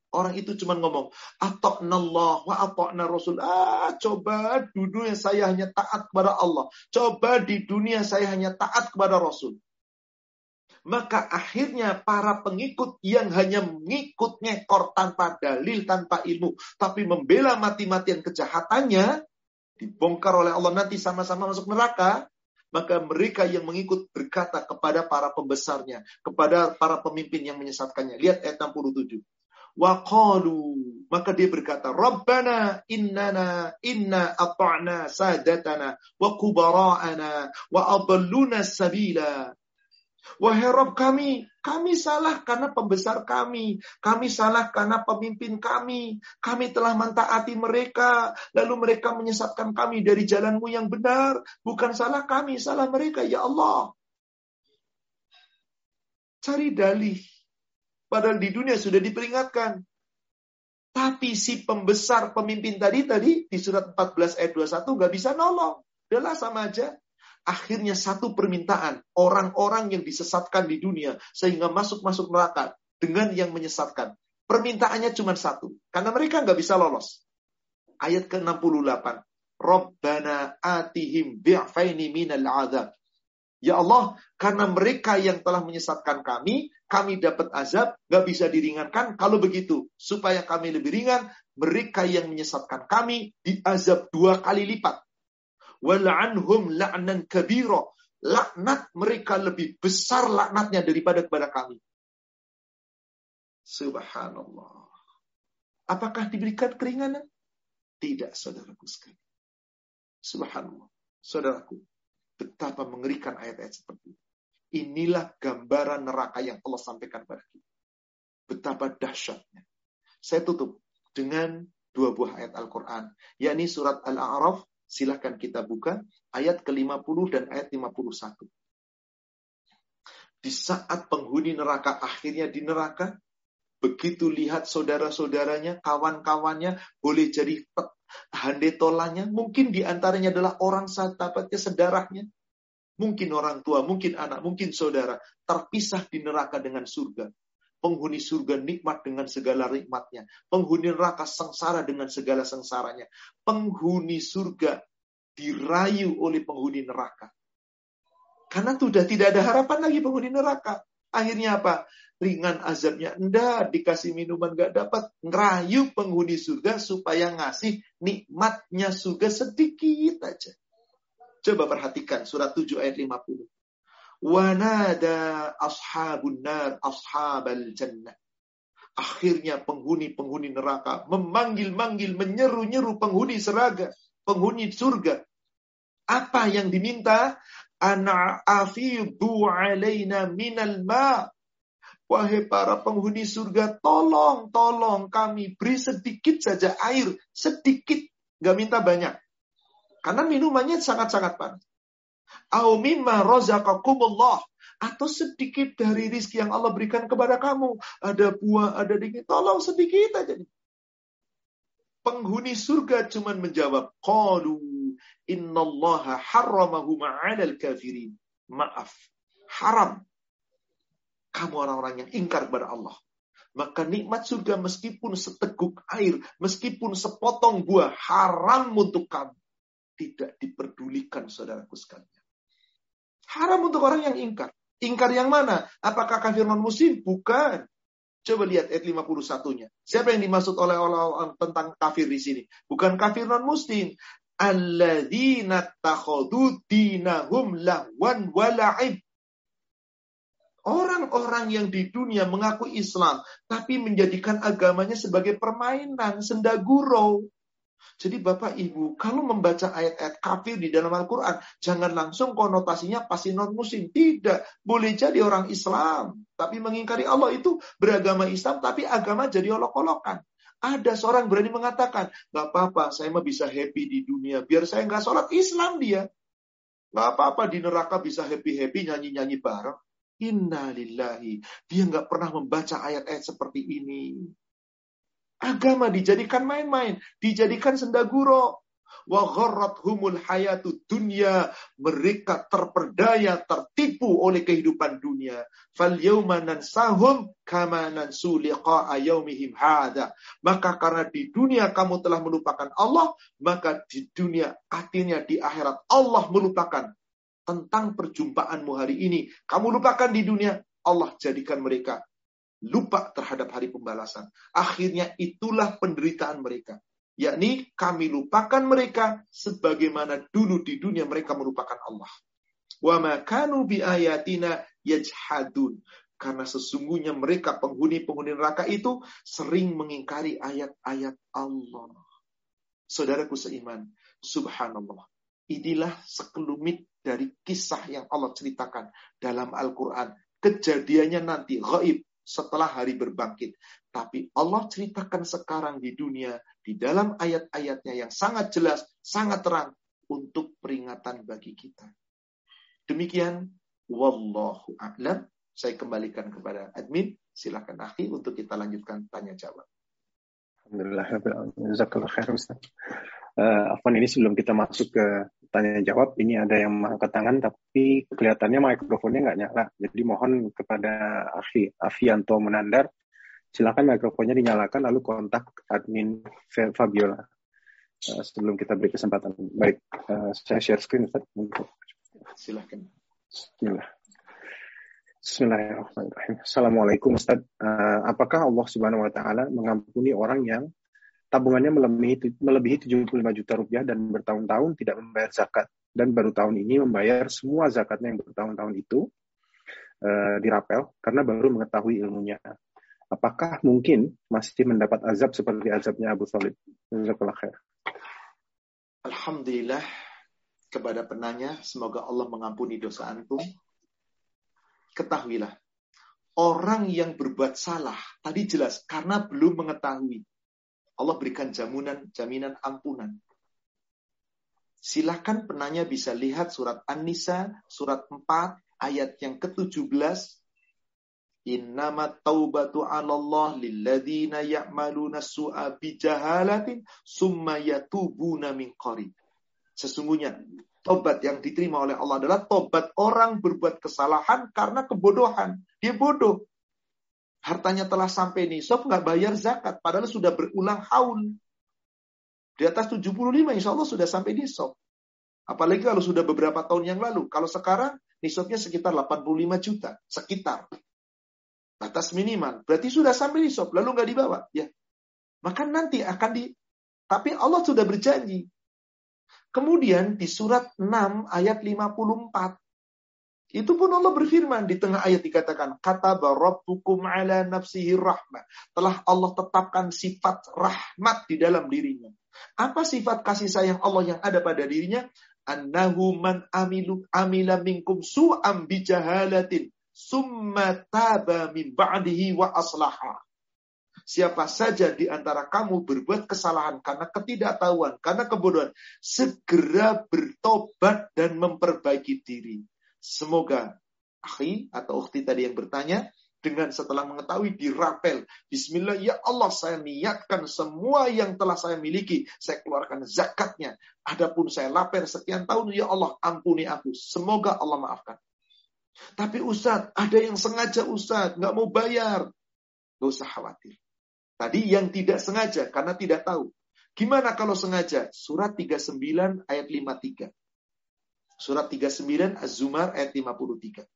Speaker 1: Orang itu cuma ngomong, Allah wa atokna Rasul. Ah, coba di dunia saya hanya taat kepada Allah. Coba di dunia saya hanya taat kepada Rasul. Maka akhirnya para pengikut yang hanya mengikut ngekor tanpa dalil, tanpa ilmu, tapi membela mati-matian kejahatannya, dibongkar oleh Allah nanti sama-sama masuk neraka, maka mereka yang mengikut berkata kepada para pembesarnya, kepada para pemimpin yang menyesatkannya. Lihat ayat 67. Wa qalu, maka dia berkata, Rabbana innana inna ata'na sadatana wa kubara'ana wa adalluna sabila. Wahai Rob kami, kami salah karena pembesar kami. Kami salah karena pemimpin kami. Kami telah mentaati mereka. Lalu mereka menyesatkan kami dari jalanmu yang benar. Bukan salah kami, salah mereka. Ya Allah. Cari dalih. Padahal di dunia sudah diperingatkan. Tapi si pembesar pemimpin tadi tadi di surat 14 ayat 21 gak bisa nolong. Udahlah sama aja. Akhirnya satu permintaan orang-orang yang disesatkan di dunia sehingga masuk-masuk neraka dengan yang menyesatkan. Permintaannya cuma satu. Karena mereka nggak bisa lolos. Ayat ke-68. Rabbana atihim bi'faini minal adab. Ya Allah, karena mereka yang telah menyesatkan kami, kami dapat azab, nggak bisa diringankan. Kalau begitu, supaya kami lebih ringan, mereka yang menyesatkan kami diazab dua kali lipat wal'anhum la'nan kabira. Laknat mereka lebih besar laknatnya daripada kepada kami. Subhanallah. Apakah diberikan keringanan? Tidak, saudaraku sekalian. Subhanallah. Saudaraku, betapa mengerikan ayat-ayat seperti ini. Inilah gambaran neraka yang Allah sampaikan pada kita. Betapa dahsyatnya. Saya tutup dengan dua buah ayat Al-Quran. yakni surat Al-A'raf Silahkan kita buka ayat ke-50 dan ayat 51. Di saat penghuni neraka akhirnya di neraka, begitu lihat saudara-saudaranya, kawan-kawannya, boleh jadi handetolanya, mungkin di antaranya adalah orang sahabatnya, sedarahnya, mungkin orang tua, mungkin anak, mungkin saudara, terpisah di neraka dengan surga. Penghuni surga nikmat dengan segala nikmatnya. Penghuni neraka sengsara dengan segala sengsaranya. Penghuni surga dirayu oleh penghuni neraka. Karena sudah tidak ada harapan lagi penghuni neraka. Akhirnya apa? Ringan azabnya. Enggak, dikasih minuman gak dapat. Ngerayu penghuni surga supaya ngasih nikmatnya surga sedikit aja. Coba perhatikan surat 7 ayat 50. Wanada ashabun nar ashabal jannah. Akhirnya penghuni-penghuni neraka memanggil-manggil, menyeru-nyeru penghuni seraga, penghuni surga. Apa yang diminta? Ana alaina minal ma. Wahai para penghuni surga, tolong, tolong kami beri sedikit saja air. Sedikit. Gak minta banyak. Karena minumannya sangat-sangat panas. Au mimma razaqakumullah atau sedikit dari rizki yang Allah berikan kepada kamu. Ada buah, ada dingin. Tolong sedikit aja. Penghuni surga cuma menjawab, Qalu innallaha harramahu ma'alal kafirin. Maaf, haram. Kamu orang-orang yang ingkar kepada Allah. Maka nikmat surga meskipun seteguk air, meskipun sepotong buah, haram untuk kamu. Tidak diperdulikan saudaraku sekalian. Haram untuk orang yang ingkar. Ingkar yang mana? Apakah kafir non muslim? Bukan. Coba lihat ayat 51-nya. Siapa yang dimaksud oleh orang tentang kafir di sini? Bukan kafir non muslim. Alladzina dinahum lahwan. Orang-orang yang di dunia mengaku Islam, tapi menjadikan agamanya sebagai permainan, sendagurau. Jadi Bapak Ibu, kalau membaca ayat-ayat kafir di dalam Al-Quran, jangan langsung konotasinya pasti non-muslim. Tidak. Boleh jadi orang Islam. Tapi mengingkari Allah itu beragama Islam, tapi agama jadi olok-olokan. Ada seorang berani mengatakan, gak apa-apa, saya mah bisa happy di dunia. Biar saya nggak sholat Islam dia. Gak apa-apa di neraka bisa happy-happy, nyanyi-nyanyi bareng. Innalillahi. Dia nggak pernah membaca ayat-ayat seperti ini. Agama dijadikan main-main, dijadikan sendaguro. Wa humul hayatu dunya. Mereka terperdaya, tertipu oleh kehidupan dunia. Fal yawma nansahum kama nansu liqa'a hada. Maka karena di dunia kamu telah melupakan Allah, maka di dunia artinya di akhirat Allah melupakan tentang perjumpaanmu hari ini. Kamu lupakan di dunia, Allah jadikan mereka lupa terhadap hari pembalasan. Akhirnya itulah penderitaan mereka. Yakni kami lupakan mereka sebagaimana dulu di dunia mereka melupakan Allah. Wa makanu bi ayatina yajhadun. Karena sesungguhnya mereka penghuni-penghuni neraka itu sering mengingkari ayat-ayat Allah. Saudaraku seiman, subhanallah. Inilah sekelumit dari kisah yang Allah ceritakan dalam Al-Quran. Kejadiannya nanti gaib setelah hari berbangkit. Tapi Allah ceritakan sekarang di dunia, di dalam ayat-ayatnya yang sangat jelas, sangat terang, untuk peringatan bagi kita. Demikian, Wallahu a'lam. Saya kembalikan kepada admin. Silakan akhi untuk kita lanjutkan tanya jawab.
Speaker 2: Alhamdulillah. Uh, ini sebelum kita masuk ke tanya jawab ini ada yang mengangkat tangan tapi kelihatannya mikrofonnya nggak nyala. Jadi mohon kepada Afi Afianto Menandar silakan mikrofonnya dinyalakan lalu kontak admin Fabiola uh, sebelum kita beri kesempatan. Baik, uh, saya share screen Ustaz.
Speaker 1: Silakan.
Speaker 2: Bismillah. Bismillahirrahmanirrahim. Assalamualaikum Ustaz. Uh, apakah Allah Subhanahu wa taala mengampuni orang yang tabungannya melebihi melebihi 75 juta rupiah dan bertahun-tahun tidak membayar zakat dan baru tahun ini membayar semua zakatnya yang bertahun-tahun itu uh, dirapel karena baru mengetahui ilmunya. Apakah mungkin masih mendapat azab seperti azabnya Abu khair.
Speaker 1: Alhamdulillah kepada penanya, semoga Allah mengampuni dosa antum. Ketahuilah, orang yang berbuat salah, tadi jelas, karena belum mengetahui. Allah berikan jamunan, jaminan ampunan. Silahkan penanya bisa lihat surat An-Nisa, surat 4, ayat yang ke-17 Innama taubatu Allah lilladzina ya'maluna su'a bijahalatin summa yatubuna min qarib. Sesungguhnya tobat yang diterima oleh Allah adalah tobat orang berbuat kesalahan karena kebodohan. Dia bodoh. Hartanya telah sampai nisab nggak bayar zakat padahal sudah berulang haul. Di atas 75 insya Allah sudah sampai nisab. Apalagi kalau sudah beberapa tahun yang lalu. Kalau sekarang nisabnya sekitar 85 juta. Sekitar. Batas minimal. Berarti sudah sampai nisab, lalu nggak dibawa. Ya. Maka nanti akan di... Tapi Allah sudah berjanji. Kemudian di surat 6 ayat 54. Itu pun Allah berfirman di tengah ayat dikatakan kata rabbukum ala nafsihi rahmah. Telah Allah tetapkan sifat rahmat di dalam dirinya. Apa sifat kasih sayang Allah yang ada pada dirinya? Annahu man amilu amila minkum su'am bijahalatin summa taba min ba'dihi wa aslaha. Siapa saja di antara kamu berbuat kesalahan karena ketidaktahuan, karena kebodohan, segera bertobat dan memperbaiki diri. Semoga akhi atau ukhti tadi yang bertanya, dengan setelah mengetahui dirapel. Bismillah, ya Allah saya niatkan semua yang telah saya miliki. Saya keluarkan zakatnya. Adapun saya lapar sekian tahun, ya Allah ampuni aku. Semoga Allah maafkan. Tapi Ustadz, ada yang sengaja Ustadz, nggak mau bayar. Nggak usah khawatir. Tadi yang tidak sengaja, karena tidak tahu. Gimana kalau sengaja? Surat 39 ayat 53. Surat 39 Az-Zumar ayat 53.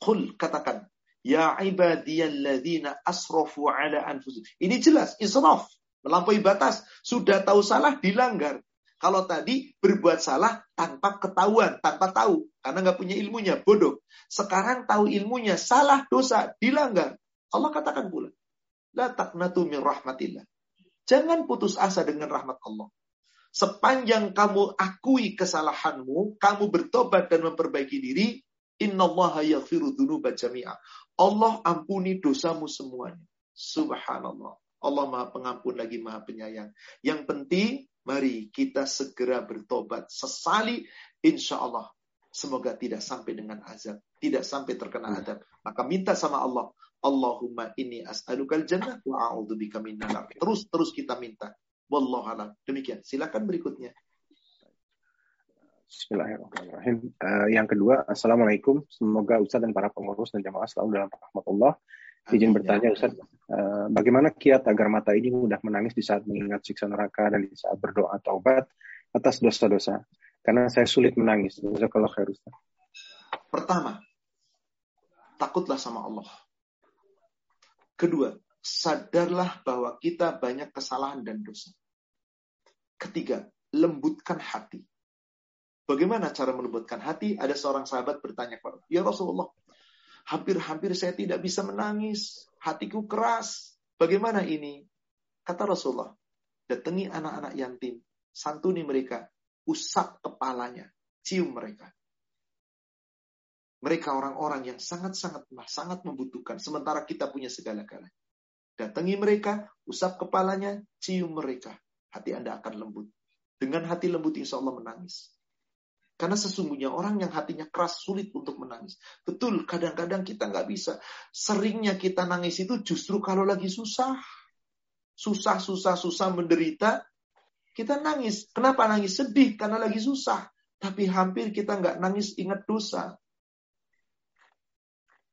Speaker 1: Qul katakan, Ya ibadiyalladzina asrafu ala anfusihim. Ini jelas, israf. Melampaui batas. Sudah tahu salah, dilanggar. Kalau tadi berbuat salah tanpa ketahuan, tanpa tahu, karena nggak punya ilmunya, bodoh. Sekarang tahu ilmunya, salah, dosa, dilanggar. Allah katakan pula, la taqnatu min rahmatillah. Jangan putus asa dengan rahmat Allah. Sepanjang kamu akui kesalahanmu, kamu bertobat dan memperbaiki diri, innallaha yaghfiru dzunuba jami'a. Allah ampuni dosamu semuanya. Subhanallah. Allah Maha Pengampun lagi Maha Penyayang. Yang penting Mari kita segera bertobat. Sesali insya Allah. Semoga tidak sampai dengan azab. Tidak sampai terkena hmm. azab. Maka minta sama Allah. Allahumma ini as'alukal jannah wa a'udzubika minan Terus terus kita minta. Wallahu alam. Demikian. Silakan berikutnya.
Speaker 2: Bismillahirrahmanirrahim. Uh, yang kedua, Assalamualaikum. Semoga Ustaz dan para pengurus dan jamaah selalu dalam rahmat Allah. Izin bertanya Ustaz, uh, bagaimana kiat agar mata ini mudah menangis di saat mengingat siksa neraka dan di saat berdoa taubat atas dosa-dosa? Karena saya sulit menangis. Jazakallah khair Ustaz.
Speaker 1: Pertama, takutlah sama Allah. Kedua, sadarlah bahwa kita banyak kesalahan dan dosa. Ketiga, lembutkan hati. Bagaimana cara melembutkan hati? Ada seorang sahabat bertanya kepada Ya Rasulullah, Hampir-hampir saya tidak bisa menangis. Hatiku keras. Bagaimana ini? Kata Rasulullah, datangi anak-anak yatim, santuni mereka, usap kepalanya, cium mereka. Mereka orang-orang yang sangat-sangat sangat membutuhkan, sementara kita punya segala-galanya. Datangi mereka, usap kepalanya, cium mereka. Hati Anda akan lembut. Dengan hati lembut, insya Allah menangis. Karena sesungguhnya orang yang hatinya keras sulit untuk menangis. Betul, kadang-kadang kita nggak bisa. Seringnya kita nangis itu justru kalau lagi susah. Susah, susah, susah, menderita. Kita nangis. Kenapa nangis? Sedih karena lagi susah. Tapi hampir kita nggak nangis ingat dosa.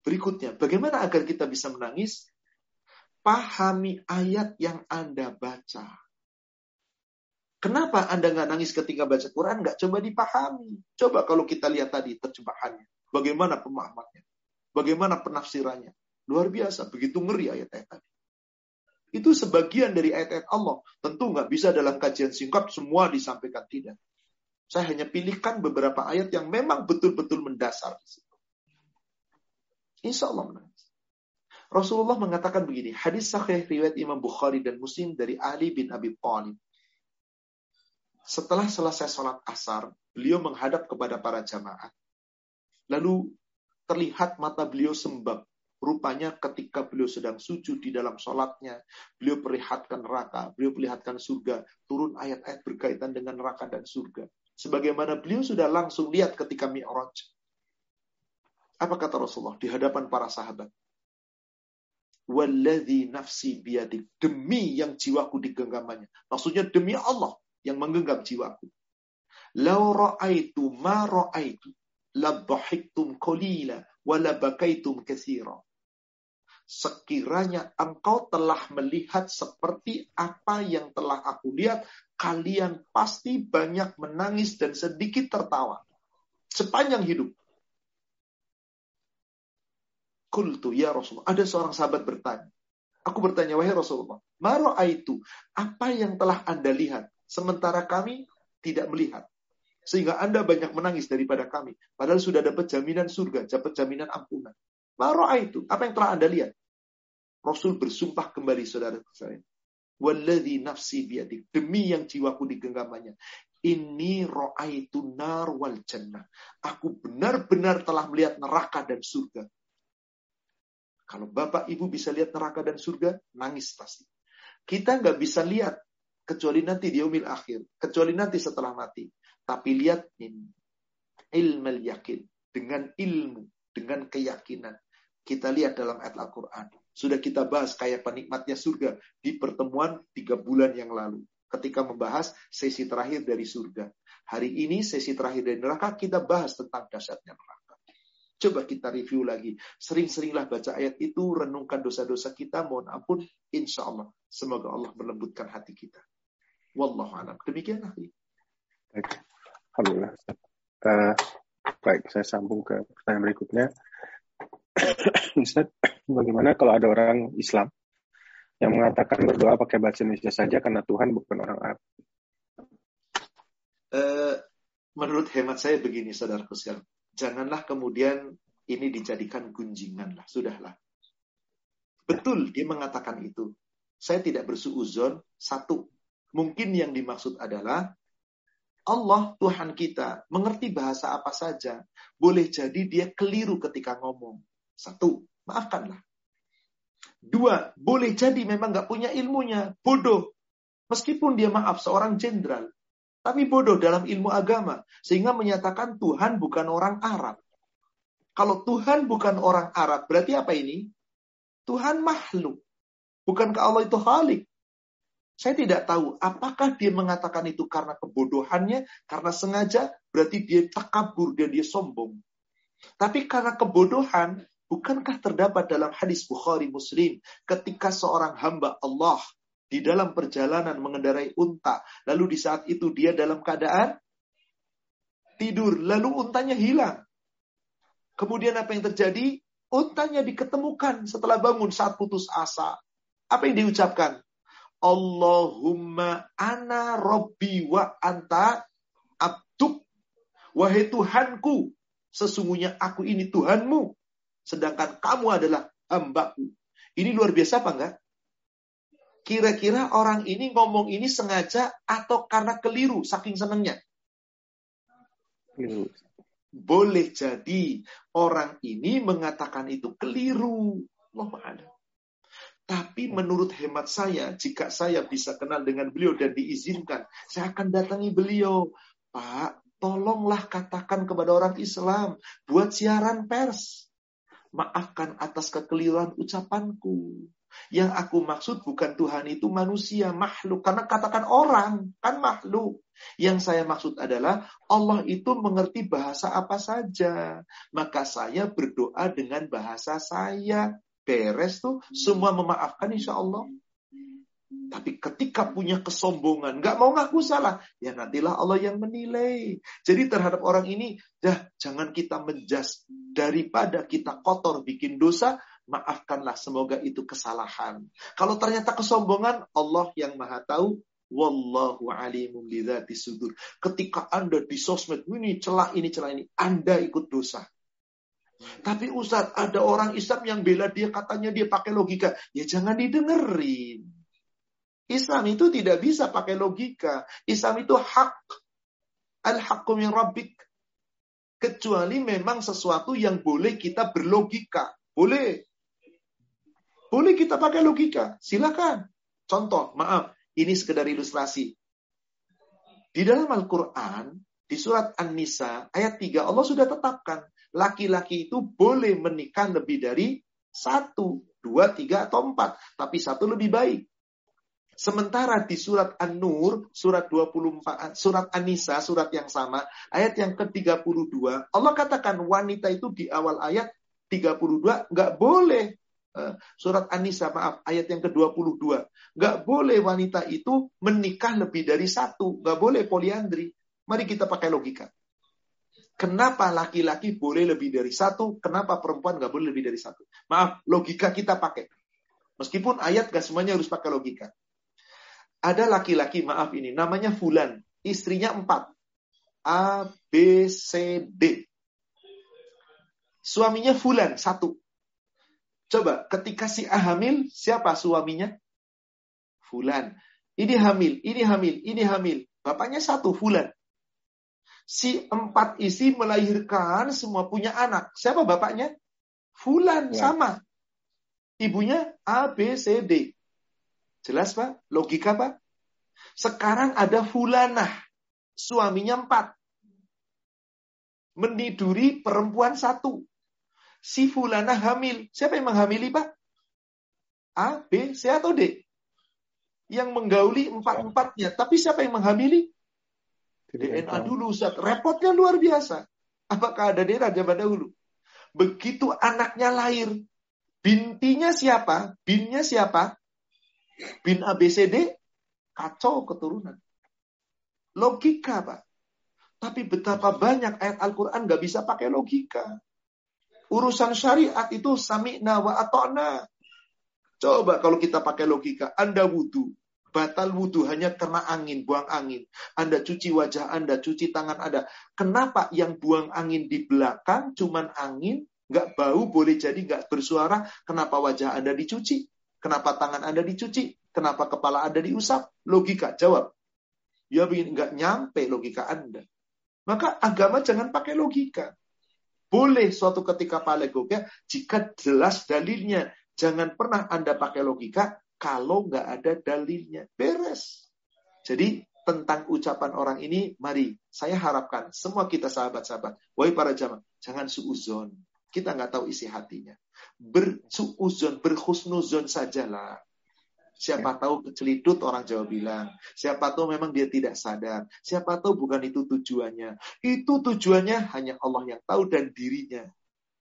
Speaker 1: Berikutnya, bagaimana agar kita bisa menangis? Pahami ayat yang Anda baca. Kenapa Anda nggak nangis ketika baca Quran? Nggak coba dipahami. Coba kalau kita lihat tadi terjemahannya. Bagaimana pemahamannya? Bagaimana penafsirannya? Luar biasa. Begitu ngeri ayat-ayat tadi. Itu sebagian dari ayat-ayat Allah. Tentu nggak bisa dalam kajian singkat semua disampaikan tidak. Saya hanya pilihkan beberapa ayat yang memang betul-betul mendasar. Insya Allah menangis. Rasulullah mengatakan begini, hadis sahih riwayat Imam Bukhari dan Muslim dari Ali bin Abi Thalib. Setelah selesai sholat asar, beliau menghadap kepada para jamaah. Lalu terlihat mata beliau sembab. Rupanya ketika beliau sedang sujud di dalam sholatnya, beliau perlihatkan neraka, beliau perlihatkan surga, turun ayat-ayat berkaitan dengan neraka dan surga. Sebagaimana beliau sudah langsung lihat ketika Mi'raj. Apa kata Rasulullah di hadapan para sahabat? Walladhi nafsi biadik. Demi yang jiwaku digenggamannya. Maksudnya demi Allah yang menggenggam jiwaku. Lau ra'aitu ma ra'aitu. Labahiktum kolila. Walabakaitum kathira. Sekiranya engkau telah melihat seperti apa yang telah aku lihat, kalian pasti banyak menangis dan sedikit tertawa. Sepanjang hidup. Kultu ya Rasulullah. Ada seorang sahabat bertanya. Aku bertanya, wahai Rasulullah. Maro itu. Apa yang telah Anda lihat? Sementara kami tidak melihat. Sehingga Anda banyak menangis daripada kami. Padahal sudah dapat jaminan surga, dapat jaminan ampunan. Maro itu. Apa yang telah Anda lihat? Rasul bersumpah kembali saudara saya. Walladhi nafsi biadik. Demi yang jiwaku digenggamannya. Ini ro'aitu nar wal jannah. Aku benar-benar telah melihat neraka dan surga. Kalau Bapak Ibu bisa lihat neraka dan surga, nangis pasti. Kita nggak bisa lihat kecuali nanti di umil akhir, kecuali nanti setelah mati. Tapi lihat ini, ilmu yakin dengan ilmu, dengan keyakinan. Kita lihat dalam ayat Al-Quran. Sudah kita bahas kayak penikmatnya surga di pertemuan tiga bulan yang lalu. Ketika membahas sesi terakhir dari surga. Hari ini sesi terakhir dari neraka kita bahas tentang dahsyatnya neraka. Coba kita review lagi. Sering-seringlah baca ayat itu, renungkan dosa-dosa kita, mohon ampun, insya Allah. Semoga Allah melembutkan hati kita. Wallahu a'lam. Demikianlah.
Speaker 2: Baik. Alhamdulillah. Uh, baik, saya sambung ke pertanyaan berikutnya. Ustaz, bagaimana kalau ada orang Islam yang mengatakan berdoa pakai bahasa Indonesia saja karena Tuhan bukan orang Arab?
Speaker 1: Uh, menurut hemat saya begini, saudaraku sekalian janganlah kemudian ini dijadikan gunjingan lah, sudahlah. Betul dia mengatakan itu. Saya tidak bersuuzon. Satu, mungkin yang dimaksud adalah Allah Tuhan kita mengerti bahasa apa saja. Boleh jadi dia keliru ketika ngomong. Satu, maafkanlah. Dua, boleh jadi memang nggak punya ilmunya, bodoh. Meskipun dia maaf seorang jenderal, tapi bodoh dalam ilmu agama. Sehingga menyatakan Tuhan bukan orang Arab. Kalau Tuhan bukan orang Arab, berarti apa ini? Tuhan makhluk. Bukankah Allah itu khalik? Saya tidak tahu apakah dia mengatakan itu karena kebodohannya, karena sengaja, berarti dia takabur dan dia sombong. Tapi karena kebodohan, bukankah terdapat dalam hadis Bukhari Muslim ketika seorang hamba Allah di dalam perjalanan mengendarai unta. Lalu di saat itu dia dalam keadaan tidur. Lalu untanya hilang. Kemudian apa yang terjadi? Untanya diketemukan setelah bangun saat putus asa. Apa yang diucapkan? Allahumma ana robbi wa anta abduk. Wahai Tuhanku, sesungguhnya aku ini Tuhanmu. Sedangkan kamu adalah hambaku. Ini luar biasa apa enggak? Kira-kira orang ini ngomong ini sengaja atau karena keliru saking senengnya? Keliru. Boleh jadi orang ini mengatakan itu keliru. Allah Tapi menurut hemat saya, jika saya bisa kenal dengan beliau dan diizinkan, saya akan datangi beliau. Pak, tolonglah katakan kepada orang Islam, buat siaran pers. Maafkan atas kekeliruan ucapanku. Yang aku maksud bukan Tuhan itu manusia, makhluk. Karena katakan orang, kan makhluk. Yang saya maksud adalah Allah itu mengerti bahasa apa saja. Maka saya berdoa dengan bahasa saya. Beres tuh, semua memaafkan insya Allah. Tapi ketika punya kesombongan, nggak mau ngaku salah, ya nantilah Allah yang menilai. Jadi terhadap orang ini, dah jangan kita menjas daripada kita kotor bikin dosa, maafkanlah semoga itu kesalahan. Kalau ternyata kesombongan, Allah yang maha tahu, Wallahu alimun bidzati sudur. Ketika Anda di sosmed, ini celah ini celah ini, Anda ikut dosa. Tapi Ustaz, ada orang Islam yang bela dia katanya dia pakai logika. Ya jangan didengerin. Islam itu tidak bisa pakai logika. Islam itu hak. Al-haqqum yang rabbik. Kecuali memang sesuatu yang boleh kita berlogika. Boleh. Boleh kita pakai logika, silakan. Contoh, maaf, ini sekedar ilustrasi. Di dalam Al-Quran, di surat An-Nisa, ayat 3, Allah sudah tetapkan. laki-laki itu boleh menikah lebih dari satu, dua, tiga, atau empat. Tapi satu lebih baik. Sementara di surat An-Nur, surat 24, surat An-Nisa, surat yang sama, ayat yang ke-32, Allah katakan wanita itu di awal ayat 32 nggak boleh eh, surat An-Nisa maaf ayat yang ke-22 nggak boleh wanita itu menikah lebih dari satu nggak boleh poliandri mari kita pakai logika Kenapa laki-laki boleh lebih dari satu? Kenapa perempuan nggak boleh lebih dari satu? Maaf, logika kita pakai. Meskipun ayat gak semuanya harus pakai logika. Ada laki-laki, maaf ini, namanya Fulan. Istrinya empat. A, B, C, D. Suaminya Fulan, satu. Coba, ketika si A hamil, siapa suaminya? Fulan. Ini hamil, ini hamil, ini hamil. Bapaknya satu, Fulan. Si empat isi melahirkan semua punya anak. Siapa bapaknya? Fulan, ya. sama. Ibunya A, B, C, D. Jelas Pak? Logika Pak? Sekarang ada Fulanah. Suaminya empat. Meniduri perempuan satu. Si Fulanah hamil. Siapa yang menghamili Pak? A, B, C atau D? Yang menggauli empat-empatnya. Tapi siapa yang menghamili? DNA dulu Ustaz. Repotnya luar biasa. Apakah ada DNA zaman dahulu? Begitu anaknya lahir, bintinya siapa? Binnya siapa? Bin ABCD, kacau keturunan. Logika, Pak. Tapi betapa banyak ayat Al-Quran gak bisa pakai logika. Urusan syariat itu sami'na wa ata'na. Coba kalau kita pakai logika, Anda wudhu, batal wudhu hanya karena angin, buang angin. Anda cuci wajah Anda, cuci tangan Anda. Kenapa yang buang angin di belakang cuman angin, nggak bau, boleh jadi nggak bersuara. Kenapa wajah Anda dicuci? Kenapa tangan Anda dicuci? Kenapa kepala Anda diusap? Logika, jawab. Ya nggak nyampe logika Anda. Maka agama jangan pakai logika. Boleh suatu ketika logika jika jelas dalilnya. Jangan pernah Anda pakai logika kalau nggak ada dalilnya. Beres. Jadi tentang ucapan orang ini, mari saya harapkan semua kita sahabat-sahabat, wahai para jamaah, jangan suuzon. Kita nggak tahu isi hatinya. Bersuuzon, berhusnuzon sajalah. Siapa ya. tahu kecelitut orang Jawa bilang. Siapa tahu memang dia tidak sadar. Siapa tahu bukan itu tujuannya. Itu tujuannya hanya Allah yang tahu dan dirinya.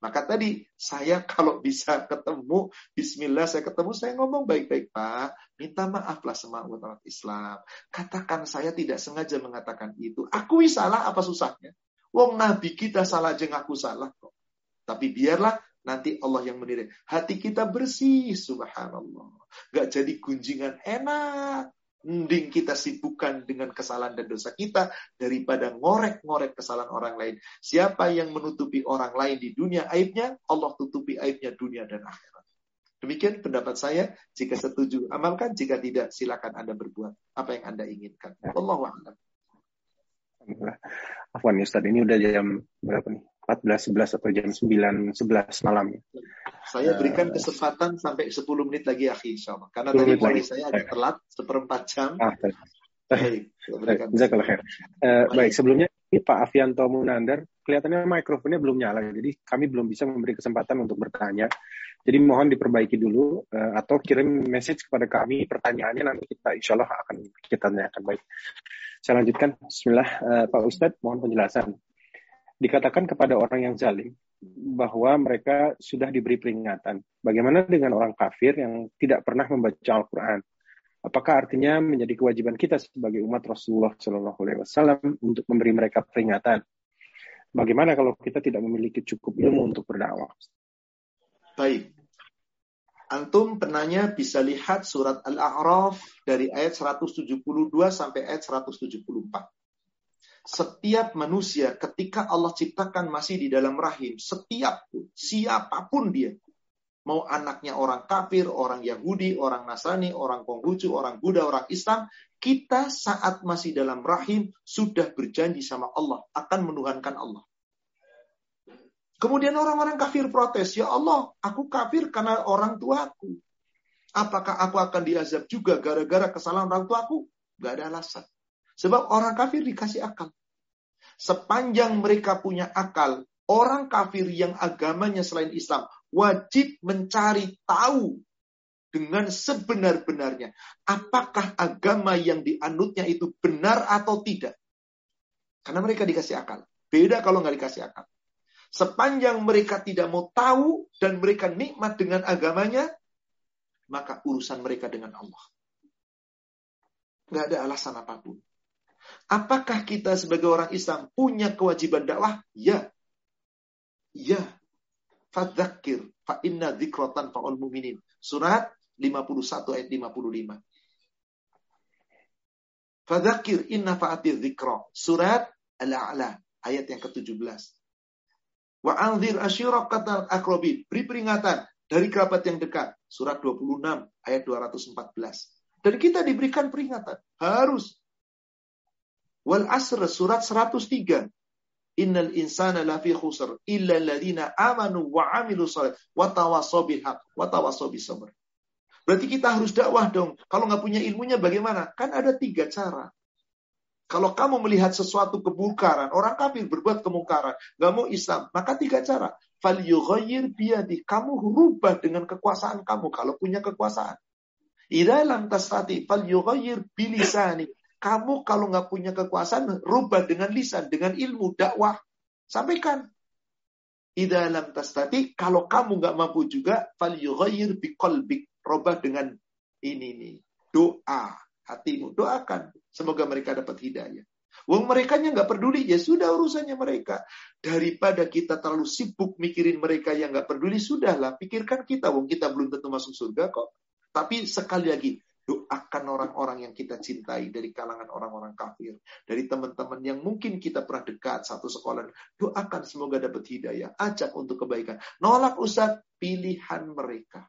Speaker 1: Maka tadi saya kalau bisa ketemu, Bismillah saya ketemu, saya ngomong baik-baik Pak. Minta maaflah sama umat Islam. Katakan saya tidak sengaja mengatakan itu. Aku salah apa susahnya? Wong Nabi kita salah aja ngaku salah kok. Tapi biarlah nanti Allah yang menilai. Hati kita bersih, subhanallah. Gak jadi gunjingan enak. Mending kita sibukkan dengan kesalahan dan dosa kita daripada ngorek-ngorek kesalahan orang lain. Siapa yang menutupi orang lain di dunia aibnya, Allah tutupi aibnya dunia dan akhirat. Demikian pendapat saya. Jika setuju, amalkan. Jika tidak, silakan Anda berbuat apa yang Anda inginkan. Allah a'lam.
Speaker 2: Afwan Ustaz, ini udah jam berapa nih? 14 11 atau jam 9 11 malam ya.
Speaker 1: Saya berikan uh, kesempatan sampai 10 menit lagi ya insyaallah. Karena tadi mulai saya agak telat seperempat jam. Ah,
Speaker 2: baik. Jazakallah khair. Uh, baik, sebelumnya ini Pak Afianto Munandar kelihatannya mikrofonnya belum nyala jadi kami belum bisa memberi kesempatan untuk bertanya. Jadi mohon diperbaiki dulu uh, atau kirim message kepada kami pertanyaannya nanti kita insya Allah akan kita tanyakan baik. Saya lanjutkan. Bismillah uh, Pak Ustadz mohon penjelasan dikatakan kepada orang yang zalim bahwa mereka sudah diberi peringatan. Bagaimana dengan orang kafir yang tidak pernah membaca Al-Quran? Apakah artinya menjadi kewajiban kita sebagai umat Rasulullah Shallallahu Alaihi Wasallam untuk memberi mereka peringatan? Bagaimana kalau kita tidak memiliki cukup ilmu untuk berdakwah?
Speaker 1: Baik. Antum penanya bisa lihat surat Al-A'raf dari ayat 172 sampai ayat 174 setiap manusia ketika Allah ciptakan masih di dalam rahim, setiap siapa pun dia, mau anaknya orang kafir, orang Yahudi, orang Nasrani, orang Konghucu, orang Buddha, orang Islam, kita saat masih dalam rahim sudah berjanji sama Allah akan menuhankan Allah. Kemudian orang-orang kafir protes, ya Allah, aku kafir karena orang tuaku. Apakah aku akan diazab juga gara-gara kesalahan orang tuaku? Gak ada alasan. Sebab orang kafir dikasih akal. Sepanjang mereka punya akal, Orang kafir yang agamanya selain Islam wajib mencari tahu dengan sebenar-benarnya. Apakah agama yang dianutnya itu benar atau tidak? Karena mereka dikasih akal. Beda kalau nggak dikasih akal. Sepanjang mereka tidak mau tahu dan mereka nikmat dengan agamanya, maka urusan mereka dengan Allah. Nggak ada alasan apa pun. Apakah kita sebagai orang Islam punya kewajiban dakwah? Ya. Ya. Fadzakir fa inna dzikratan fa'ul mu'minin. Surat 51 ayat 55. Fadzakir inna fa'ati dzikra. Surat Al-A'la ayat yang ke-17. Wa anzir asyirakatal akrobin. Beri peringatan dari kerabat yang dekat. Surat 26 ayat 214. Dan kita diberikan peringatan. Harus. Wal asr surat 103. Innal insana lafi khusr illa alladhina amanu wa amilu salih wa tawasaw bil haq wa tawasaw bis sabr. Berarti kita harus dakwah dong. Kalau nggak punya ilmunya bagaimana? Kan ada tiga cara. Kalau kamu melihat sesuatu kemungkaran, orang kafir berbuat kemungkaran, nggak mau Islam, maka tiga cara. Fal biadi, kamu rubah dengan kekuasaan kamu kalau punya kekuasaan. Idalam tasati fal bilisani. Kamu kalau nggak punya kekuasaan, rubah dengan lisan, dengan ilmu, dakwah. Sampaikan. Idalam tastati, kalau kamu nggak mampu juga, fal biqalbik Robah dengan ini nih. Doa hatimu. Doakan. Semoga mereka dapat hidayah. Wong mereka nggak peduli ya sudah urusannya mereka. Daripada kita terlalu sibuk mikirin mereka yang nggak peduli sudahlah pikirkan kita. Wong kita belum tentu masuk surga kok. Tapi sekali lagi doakan orang-orang yang kita cintai dari kalangan orang-orang kafir, dari teman-teman yang mungkin kita pernah dekat satu sekolah. Doakan semoga dapat hidayah, ajak untuk kebaikan. Nolak usah pilihan mereka.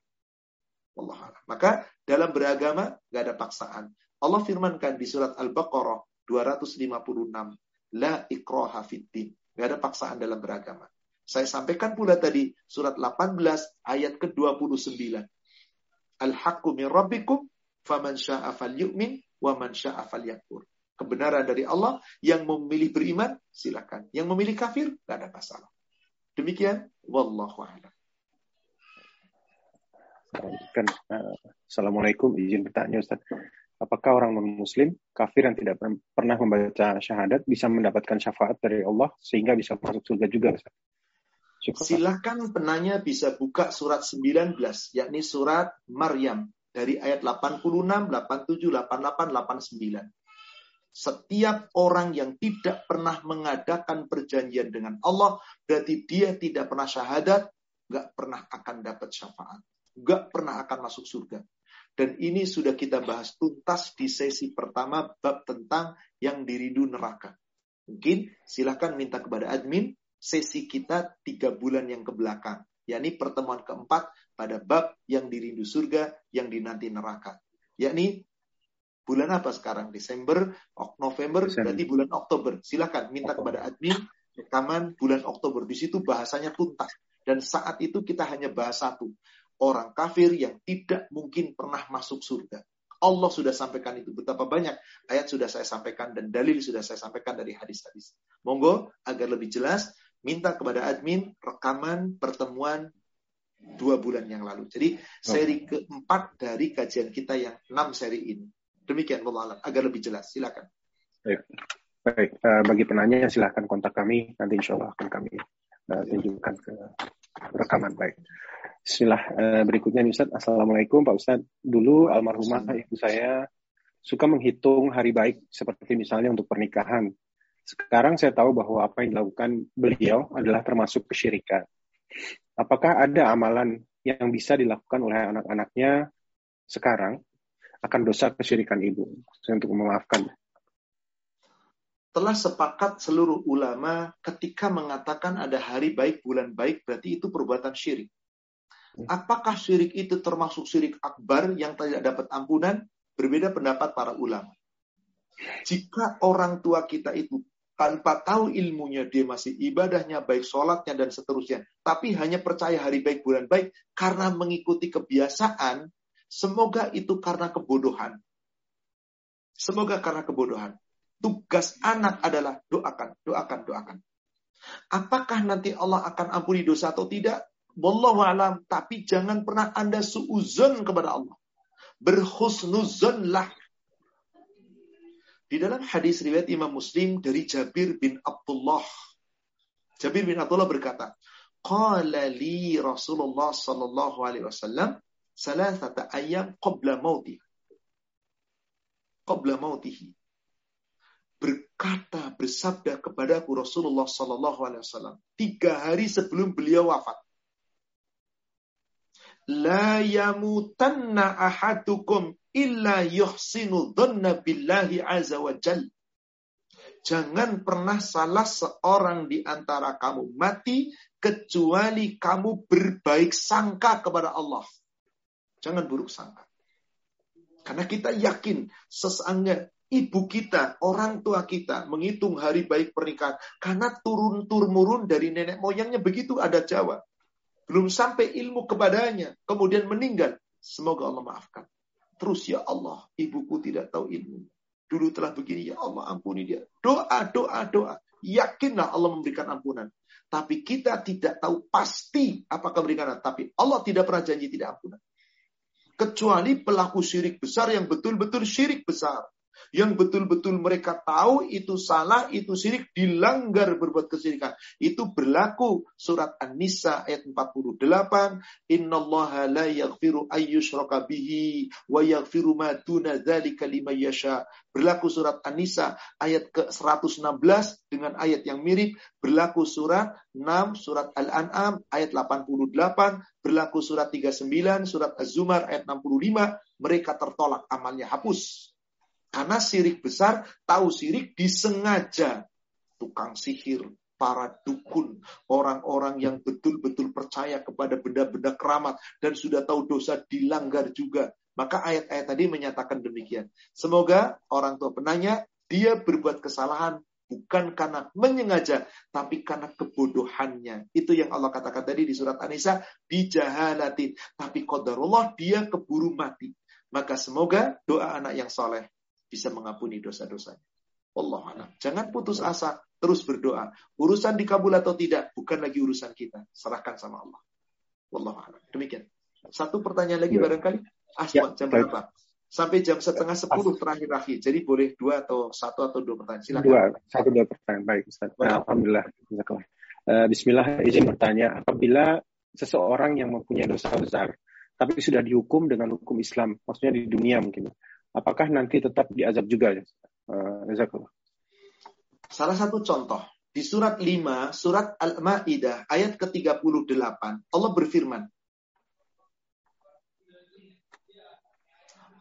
Speaker 1: Allah Maka dalam beragama gak ada paksaan. Allah firmankan di surat Al-Baqarah 256, La ikroha fiddin. Gak ada paksaan dalam beragama. Saya sampaikan pula tadi surat 18 ayat ke-29. Al-haqqu min rabbikum faman sya'a falyu'min wa man sya'a falyakfur. Kebenaran dari Allah yang memilih beriman silakan. Yang memilih kafir gak ada masalah. Demikian wallahu a'lam.
Speaker 2: Kan, uh, Assalamualaikum, izin bertanya Ustaz. Apakah orang non-muslim, kafir yang tidak pernah membaca syahadat bisa mendapatkan syafaat dari Allah sehingga bisa masuk surga juga Ustaz?
Speaker 1: Silahkan penanya bisa buka surat 19, yakni surat Maryam dari ayat 86, 87, 88, 89. Setiap orang yang tidak pernah mengadakan perjanjian dengan Allah, berarti dia tidak pernah syahadat, nggak pernah akan dapat syafaat gak pernah akan masuk surga. Dan ini sudah kita bahas tuntas di sesi pertama bab tentang yang dirindu neraka. Mungkin silahkan minta kepada admin sesi kita tiga bulan yang ke belakang. Yakni pertemuan keempat pada bab yang dirindu surga, yang dinanti neraka. Yakni bulan apa sekarang? Desember, November, berarti bulan Oktober. Silahkan minta kepada admin rekaman bulan Oktober. Di situ bahasanya tuntas. Dan saat itu kita hanya bahas satu orang kafir yang tidak mungkin pernah masuk surga. Allah sudah sampaikan itu. Betapa banyak ayat sudah saya sampaikan dan dalil sudah saya sampaikan dari hadis-hadis. Monggo agar lebih jelas, minta kepada admin rekaman pertemuan dua bulan yang lalu. Jadi seri keempat dari kajian kita yang enam seri ini. Demikian Allah alam. Agar lebih jelas, silakan.
Speaker 2: Baik, Baik. Uh, bagi penanya silahkan kontak kami. Nanti insya Allah akan kami uh, tunjukkan ke rekaman baik. Bismillah. Uh, berikutnya Ustaz. Assalamualaikum Pak Ustaz. Dulu almarhumah ibu saya suka menghitung hari baik seperti misalnya untuk pernikahan. Sekarang saya tahu bahwa apa yang dilakukan beliau adalah termasuk kesyirikan. Apakah ada amalan yang bisa dilakukan oleh anak-anaknya sekarang akan dosa kesyirikan ibu? Saya untuk memaafkan.
Speaker 1: Telah sepakat seluruh ulama ketika mengatakan ada hari baik, bulan baik, berarti itu perbuatan syirik. Apakah syirik itu termasuk syirik akbar yang tidak dapat ampunan? Berbeda pendapat para ulama. Jika orang tua kita itu tanpa tahu ilmunya, dia masih ibadahnya, baik sholatnya, dan seterusnya. Tapi hanya percaya hari baik, bulan baik, karena mengikuti kebiasaan, semoga itu karena kebodohan. Semoga karena kebodohan. Tugas anak adalah doakan, doakan, doakan. Apakah nanti Allah akan ampuni dosa atau tidak? Wallahu alam. Tapi jangan pernah Anda suuzon kepada Allah. Berhusnuzonlah. Di dalam hadis riwayat Imam Muslim dari Jabir bin Abdullah. Jabir bin Abdullah berkata, Qala li Rasulullah sallallahu alaihi wasallam salasata ayam qabla mauti. Qabla mautihi berkata, bersabda kepadaku Rasulullah Sallallahu Alaihi Wasallam tiga hari sebelum beliau wafat. La yamutanna ahadukum illa yuhsinu dhanna billahi azza wa. Jangan pernah salah seorang di antara kamu mati kecuali kamu berbaik sangka kepada Allah. Jangan buruk sangka. Karena kita yakin sesangga ibu kita, orang tua kita menghitung hari baik pernikahan karena turun turun dari nenek moyangnya begitu ada Jawa. Belum sampai ilmu kepadanya, kemudian meninggal. Semoga Allah maafkan. Terus ya Allah, ibuku tidak tahu ilmu. Dulu telah begini, ya Allah ampuni dia. Doa, doa, doa. Yakinlah Allah memberikan ampunan. Tapi kita tidak tahu pasti apakah memberikan. Tapi Allah tidak pernah janji tidak ampunan. Kecuali pelaku syirik besar yang betul-betul syirik besar yang betul-betul mereka tahu itu salah, itu syirik, dilanggar berbuat kesyirikan. Itu berlaku surat An-Nisa ayat 48, Innallaha la yaghfiru ayyushraka bihi wa yaghfiru ma duna dzalika yasha. Berlaku surat An-Nisa ayat ke-116 dengan ayat yang mirip, berlaku surat 6 surat Al-An'am ayat 88, berlaku surat 39 surat Az-Zumar ayat 65, mereka tertolak amalnya hapus. Karena sirik besar, tahu sirik disengaja. Tukang sihir, para dukun, orang-orang yang betul-betul percaya kepada benda-benda keramat dan sudah tahu dosa dilanggar juga. Maka ayat-ayat tadi menyatakan demikian. Semoga orang tua penanya, dia berbuat kesalahan bukan karena menyengaja, tapi karena kebodohannya. Itu yang Allah katakan tadi di surat An-Nisa, bijahalatin. Tapi qadarullah dia keburu mati. Maka semoga doa anak yang soleh bisa mengampuni dosa-dosanya. Allah Jangan putus asa, terus berdoa. Urusan dikabul atau tidak bukan lagi urusan kita. Serahkan sama Allah. Allah Demikian. Satu pertanyaan lagi ya. barangkali. Aswan, ya, jam berapa? Sampai jam setengah sepuluh terakhir-akhir. Jadi boleh dua atau satu atau dua pertanyaan. Silakan.
Speaker 2: Dua, satu dua pertanyaan. Baik, Ustaz. Nah, Alhamdulillah. Uh, Bismillah, izin bertanya. Apabila seseorang yang mempunyai dosa besar, tapi sudah dihukum dengan hukum Islam, maksudnya di dunia mungkin, apakah nanti tetap diazab juga? Uh,
Speaker 1: Salah satu contoh di surat 5, surat Al-Maidah ayat ke-38, Allah berfirman,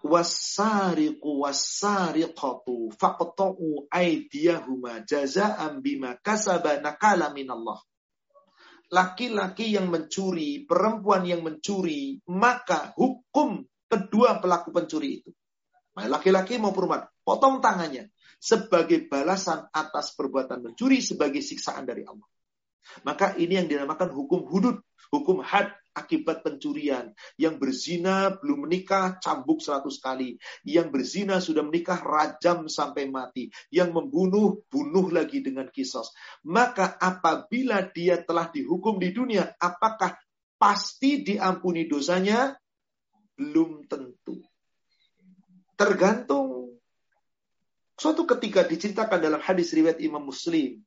Speaker 1: wasariqu wasariqatu faqta'u aydiyahuma jaza'an bima kasaba nakala minallah. Laki-laki yang mencuri, perempuan yang mencuri, maka hukum kedua pelaku pencuri itu laki-laki mau perempuan, potong tangannya sebagai balasan atas perbuatan mencuri sebagai siksaan dari Allah. Maka ini yang dinamakan hukum hudud, hukum had akibat pencurian. Yang berzina belum menikah cambuk seratus kali. Yang berzina sudah menikah rajam sampai mati. Yang membunuh, bunuh lagi dengan kisos. Maka apabila dia telah dihukum di dunia, apakah pasti diampuni dosanya? Belum tentu. Tergantung. Suatu ketika diceritakan dalam hadis riwayat Imam Muslim.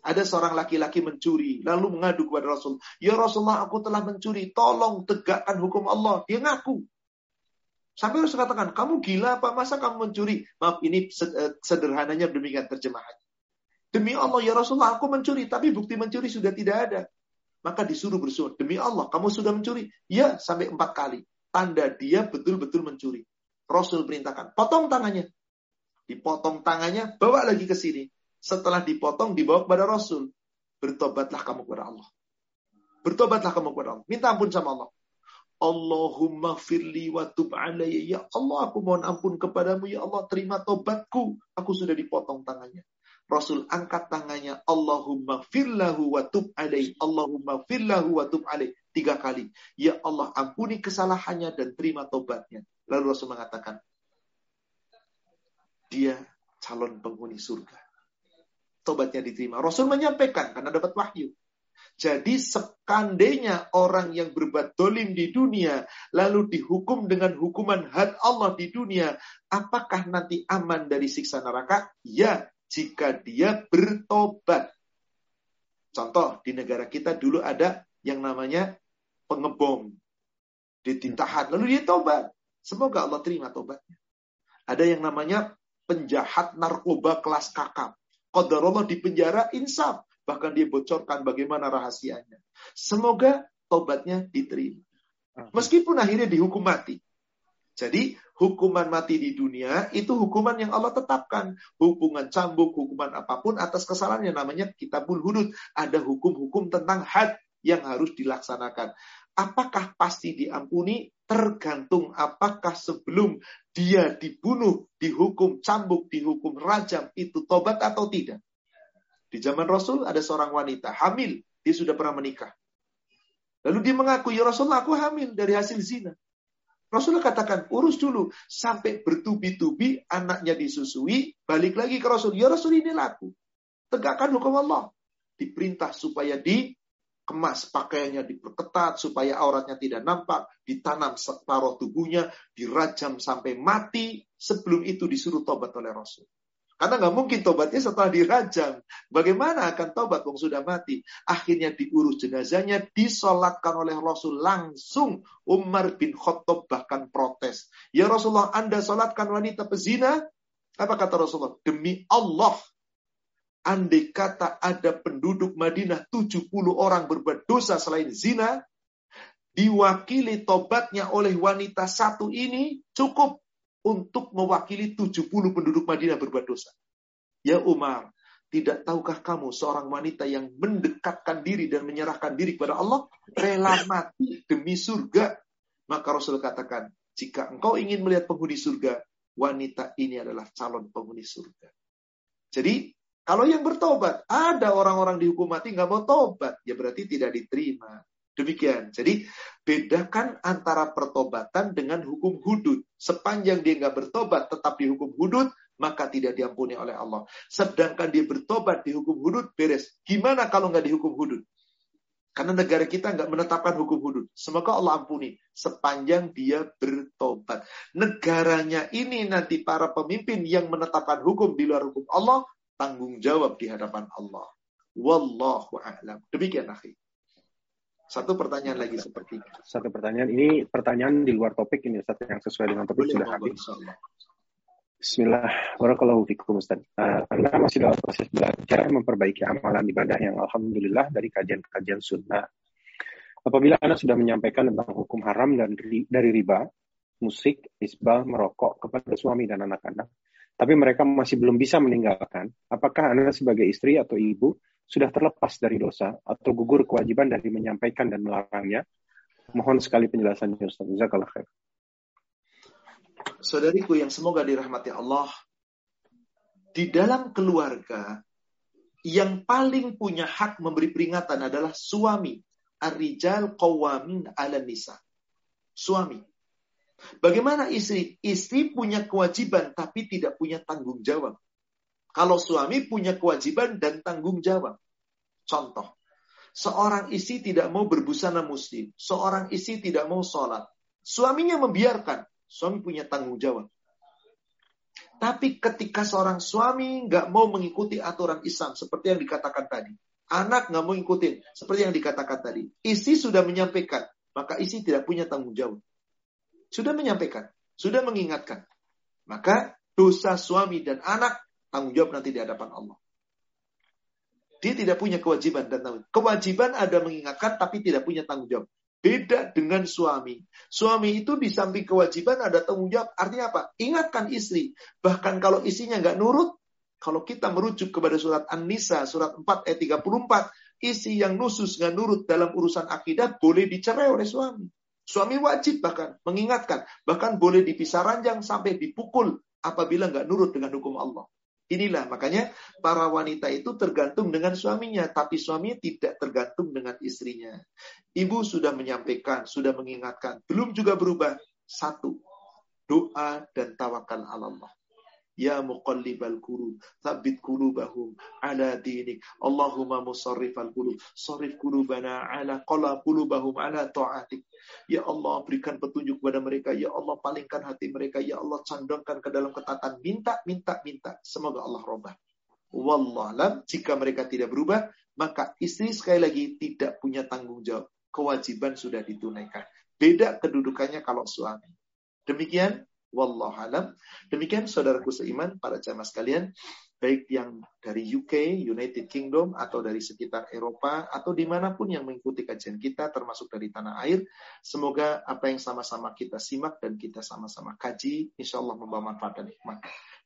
Speaker 1: Ada seorang laki-laki mencuri, lalu mengadu kepada Rasul. Ya Rasulullah, aku telah mencuri, tolong tegakkan hukum Allah. Dia ngaku. Sampai Rasul katakan, kamu gila apa? Masa kamu mencuri? Maaf, ini eh, sederhananya demikian terjemahannya. Demi Allah, ya Rasulullah, aku mencuri, tapi bukti mencuri sudah tidak ada. Maka disuruh bersuara, demi Allah, kamu sudah mencuri? Ya, sampai empat kali. Tanda dia betul-betul mencuri. Rasul perintahkan, potong tangannya. Dipotong tangannya, bawa lagi ke sini. Setelah dipotong, dibawa kepada Rasul. Bertobatlah kamu kepada Allah. Bertobatlah kamu kepada Allah. Minta ampun sama Allah. Allahumma firli wa tub. Ya Allah, aku mohon ampun kepadamu. Ya Allah, terima tobatku. Aku sudah dipotong tangannya. Rasul angkat tangannya. Allahumma firlahu wa tub. Allahumma firlahu wa tub. Tiga kali. Ya Allah, ampuni kesalahannya dan terima tobatnya. Lalu Rasul mengatakan, dia calon penghuni surga. tobatnya diterima. Rasul menyampaikan karena dapat wahyu. Jadi sekandainya orang yang berbuat dolim di dunia, lalu dihukum dengan hukuman had Allah di dunia, apakah nanti aman dari siksa neraka? Ya, jika dia bertobat. Contoh, di negara kita dulu ada yang namanya pengebom. Ditahan, lalu dia tobat. Semoga Allah terima tobatnya. Ada yang namanya penjahat narkoba kelas kakap. Allah di penjara insaf Bahkan dia bocorkan bagaimana rahasianya. Semoga tobatnya diterima. Meskipun akhirnya dihukum mati. Jadi hukuman mati di dunia itu hukuman yang Allah tetapkan. Hubungan cambuk, hukuman apa pun atas kesalahan yang namanya kitabul hudud. Ada hukum-hukum tentang had yang harus dilaksanakan. Apakah pasti diampuni? Tergantung apakah sebelum dia dibunuh, dihukum cambuk, dihukum rajam, itu tobat atau tidak. Di zaman Rasul ada seorang wanita hamil, dia sudah pernah menikah. Lalu dia mengaku, ya Rasulullah aku hamil dari hasil zina. Rasulullah katakan, urus dulu. Sampai bertubi-tubi, anaknya disusui, balik lagi ke Rasul. Ya Rasul ini laku. Tegakkan hukum Allah. Diperintah supaya dikemas pakaiannya diperketat, supaya auratnya tidak nampak, ditanam separuh tubuhnya, dirajam sampai mati. Sebelum itu disuruh tobat oleh Rasul. Karena nggak mungkin tobatnya setelah dirajam. Bagaimana akan tobat wong sudah mati? Akhirnya diurus jenazahnya, disolatkan oleh Rasul langsung. Umar bin Khattab bahkan protes. Ya Rasulullah, Anda solatkan wanita pezina? Apa kata Rasulullah? Demi Allah, andai kata ada penduduk Madinah 70 orang berbuat dosa selain zina, diwakili tobatnya oleh wanita satu ini cukup untuk mewakili 70 penduduk Madinah berbuat dosa. Ya Umar, tidak tahukah kamu seorang wanita yang mendekatkan diri dan menyerahkan diri kepada Allah rela mati demi surga? Maka Rasul katakan, jika engkau ingin melihat penghuni surga, wanita ini adalah calon penghuni surga. Jadi, kalau yang bertobat, ada orang-orang dihukum mati nggak mau tobat, ya berarti tidak diterima. Demikian. Jadi bedakan antara pertobatan dengan hukum hudud. Sepanjang dia nggak bertobat tetap dihukum hudud, maka tidak diampuni oleh Allah. Sedangkan dia bertobat dihukum hudud, beres. Gimana kalau nggak dihukum hudud? Karena negara kita nggak menetapkan hukum hudud. Semoga Allah ampuni sepanjang dia bertobat. Negaranya ini nanti para pemimpin yang menetapkan hukum di luar hukum Allah tanggung jawab di hadapan Allah. Wallahu a'lam. Demikian akhir. Satu pertanyaan lagi seperti ini.
Speaker 2: Satu pertanyaan ini pertanyaan di luar topik ini Ustaz yang sesuai dengan topik Boleh, sudah habis. Bismillah, Barakallahu fikum Ustaz. Uh, masih dalam proses belajar memperbaiki amalan ibadah yang Alhamdulillah dari kajian-kajian sunnah. Apabila Anda sudah menyampaikan tentang hukum haram dan dari riba, musik, isbal, merokok kepada suami dan anak-anak, tapi mereka masih belum bisa meninggalkan, apakah Anda sebagai istri atau ibu sudah terlepas dari dosa atau gugur kewajiban dari menyampaikan dan melarangnya? Mohon sekali penjelasannya Ustaz. Jazakallah khair.
Speaker 1: Saudariku yang semoga dirahmati Allah, di dalam keluarga yang paling punya hak memberi peringatan adalah suami. Ar-rijal qawamin ala nisa. Suami. Bagaimana istri? Istri punya kewajiban tapi tidak punya tanggung jawab. Kalau suami punya kewajiban dan tanggung jawab. Contoh, seorang istri tidak mau berbusana muslim, seorang istri tidak mau sholat. Suaminya membiarkan, suami punya tanggung jawab. Tapi ketika seorang suami nggak mau mengikuti aturan Islam seperti yang dikatakan tadi, anak nggak mau ikutin seperti yang dikatakan tadi, istri sudah menyampaikan, maka istri tidak punya tanggung jawab. Sudah menyampaikan, sudah mengingatkan. Maka dosa suami dan anak tanggung jawab nanti di hadapan Allah. Dia tidak punya kewajiban dan tanggung jawab. Kewajiban ada mengingatkan tapi tidak punya tanggung jawab. Beda dengan suami. Suami itu di samping kewajiban ada tanggung jawab. Artinya apa? Ingatkan istri. Bahkan kalau istrinya nggak nurut, kalau kita merujuk kepada surat An-Nisa, surat 4 ayat 34, isi yang nusus nggak nurut dalam urusan akidah boleh dicerai oleh suami. Suami wajib bahkan mengingatkan, bahkan boleh dipisah ranjang sampai dipukul apabila nggak nurut dengan hukum Allah. Inilah makanya para wanita itu tergantung dengan suaminya, tapi suaminya tidak tergantung dengan istrinya. Ibu sudah menyampaikan, sudah mengingatkan, belum juga berubah. Satu, doa dan tawakal Allah. Ya muqallibal qulub, tsabbit qulubahum ala dinik. Allahumma musarrifal qulub, sarif qulubana ala qala qulubahum ala ta'atik. Ya Allah, berikan petunjuk kepada mereka. Ya Allah, palingkan hati mereka. Ya Allah, condongkan ke dalam ketatan. Minta, minta, minta. Semoga Allah robah. Wallahualam, jika mereka tidak berubah, maka istri sekali lagi tidak punya tanggung jawab. Kewajiban sudah ditunaikan. Beda kedudukannya kalau suami. Demikian Wallahu alam. Demikian saudaraku seiman, para jamaah sekalian, baik yang dari UK, United Kingdom, atau dari sekitar Eropa, atau di mana pun yang mengikuti kajian kita, termasuk dari tanah air, semoga apa yang sama-sama kita simak dan kita sama-sama kaji, insya Allah membawa manfaat dan hikmah.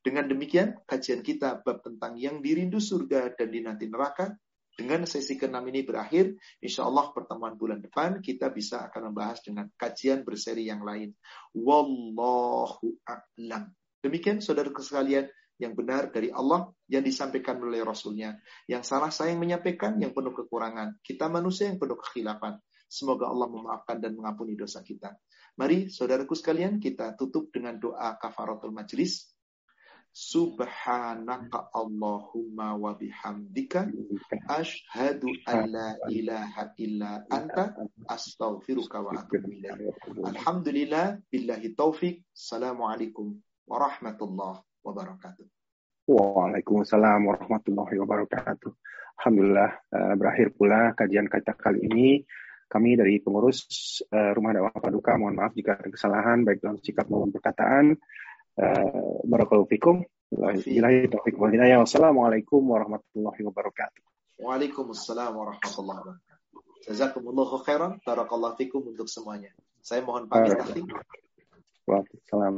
Speaker 1: Dengan demikian, kajian kita bab tentang yang dirindu surga dan dinanti neraka, dengan sesi ke-6 ini berakhir, insya Allah pertemuan bulan depan kita bisa akan membahas dengan kajian berseri yang lain. Wallahu a'lam. Demikian saudara sekalian, yang benar dari Allah yang disampaikan oleh Rasulnya. Yang salah saya yang menyampaikan yang penuh kekurangan. Kita manusia yang penuh kekhilafan. Semoga Allah memaafkan dan mengampuni dosa kita. Mari saudaraku sekalian kita tutup dengan doa kafaratul majlis. Subhanaka Allahumma wa bihamdika ashhadu an la ilaha illa anta astaghfiruka wa atubu ilaik. Alhamdulillah billahi taufik. Assalamualaikum warahmatullahi wabarakatuh.
Speaker 2: Waalaikumsalam warahmatullahi wabarakatuh. Alhamdulillah eh, berakhir pula kajian kita kali ini. Kami dari pengurus eh, Rumah Dakwah Paduka mohon maaf jika ada kesalahan baik dalam sikap maupun perkataan. Uh, Barakallahu fikum. Wassalamualaikum warahmatullahi wabarakatuh.
Speaker 1: Waalaikumsalam warahmatullahi wabarakatuh. Jazakumullahu khairan. Barakallahu fikum untuk semuanya. Saya mohon pamit.
Speaker 2: Waalaikumsalam.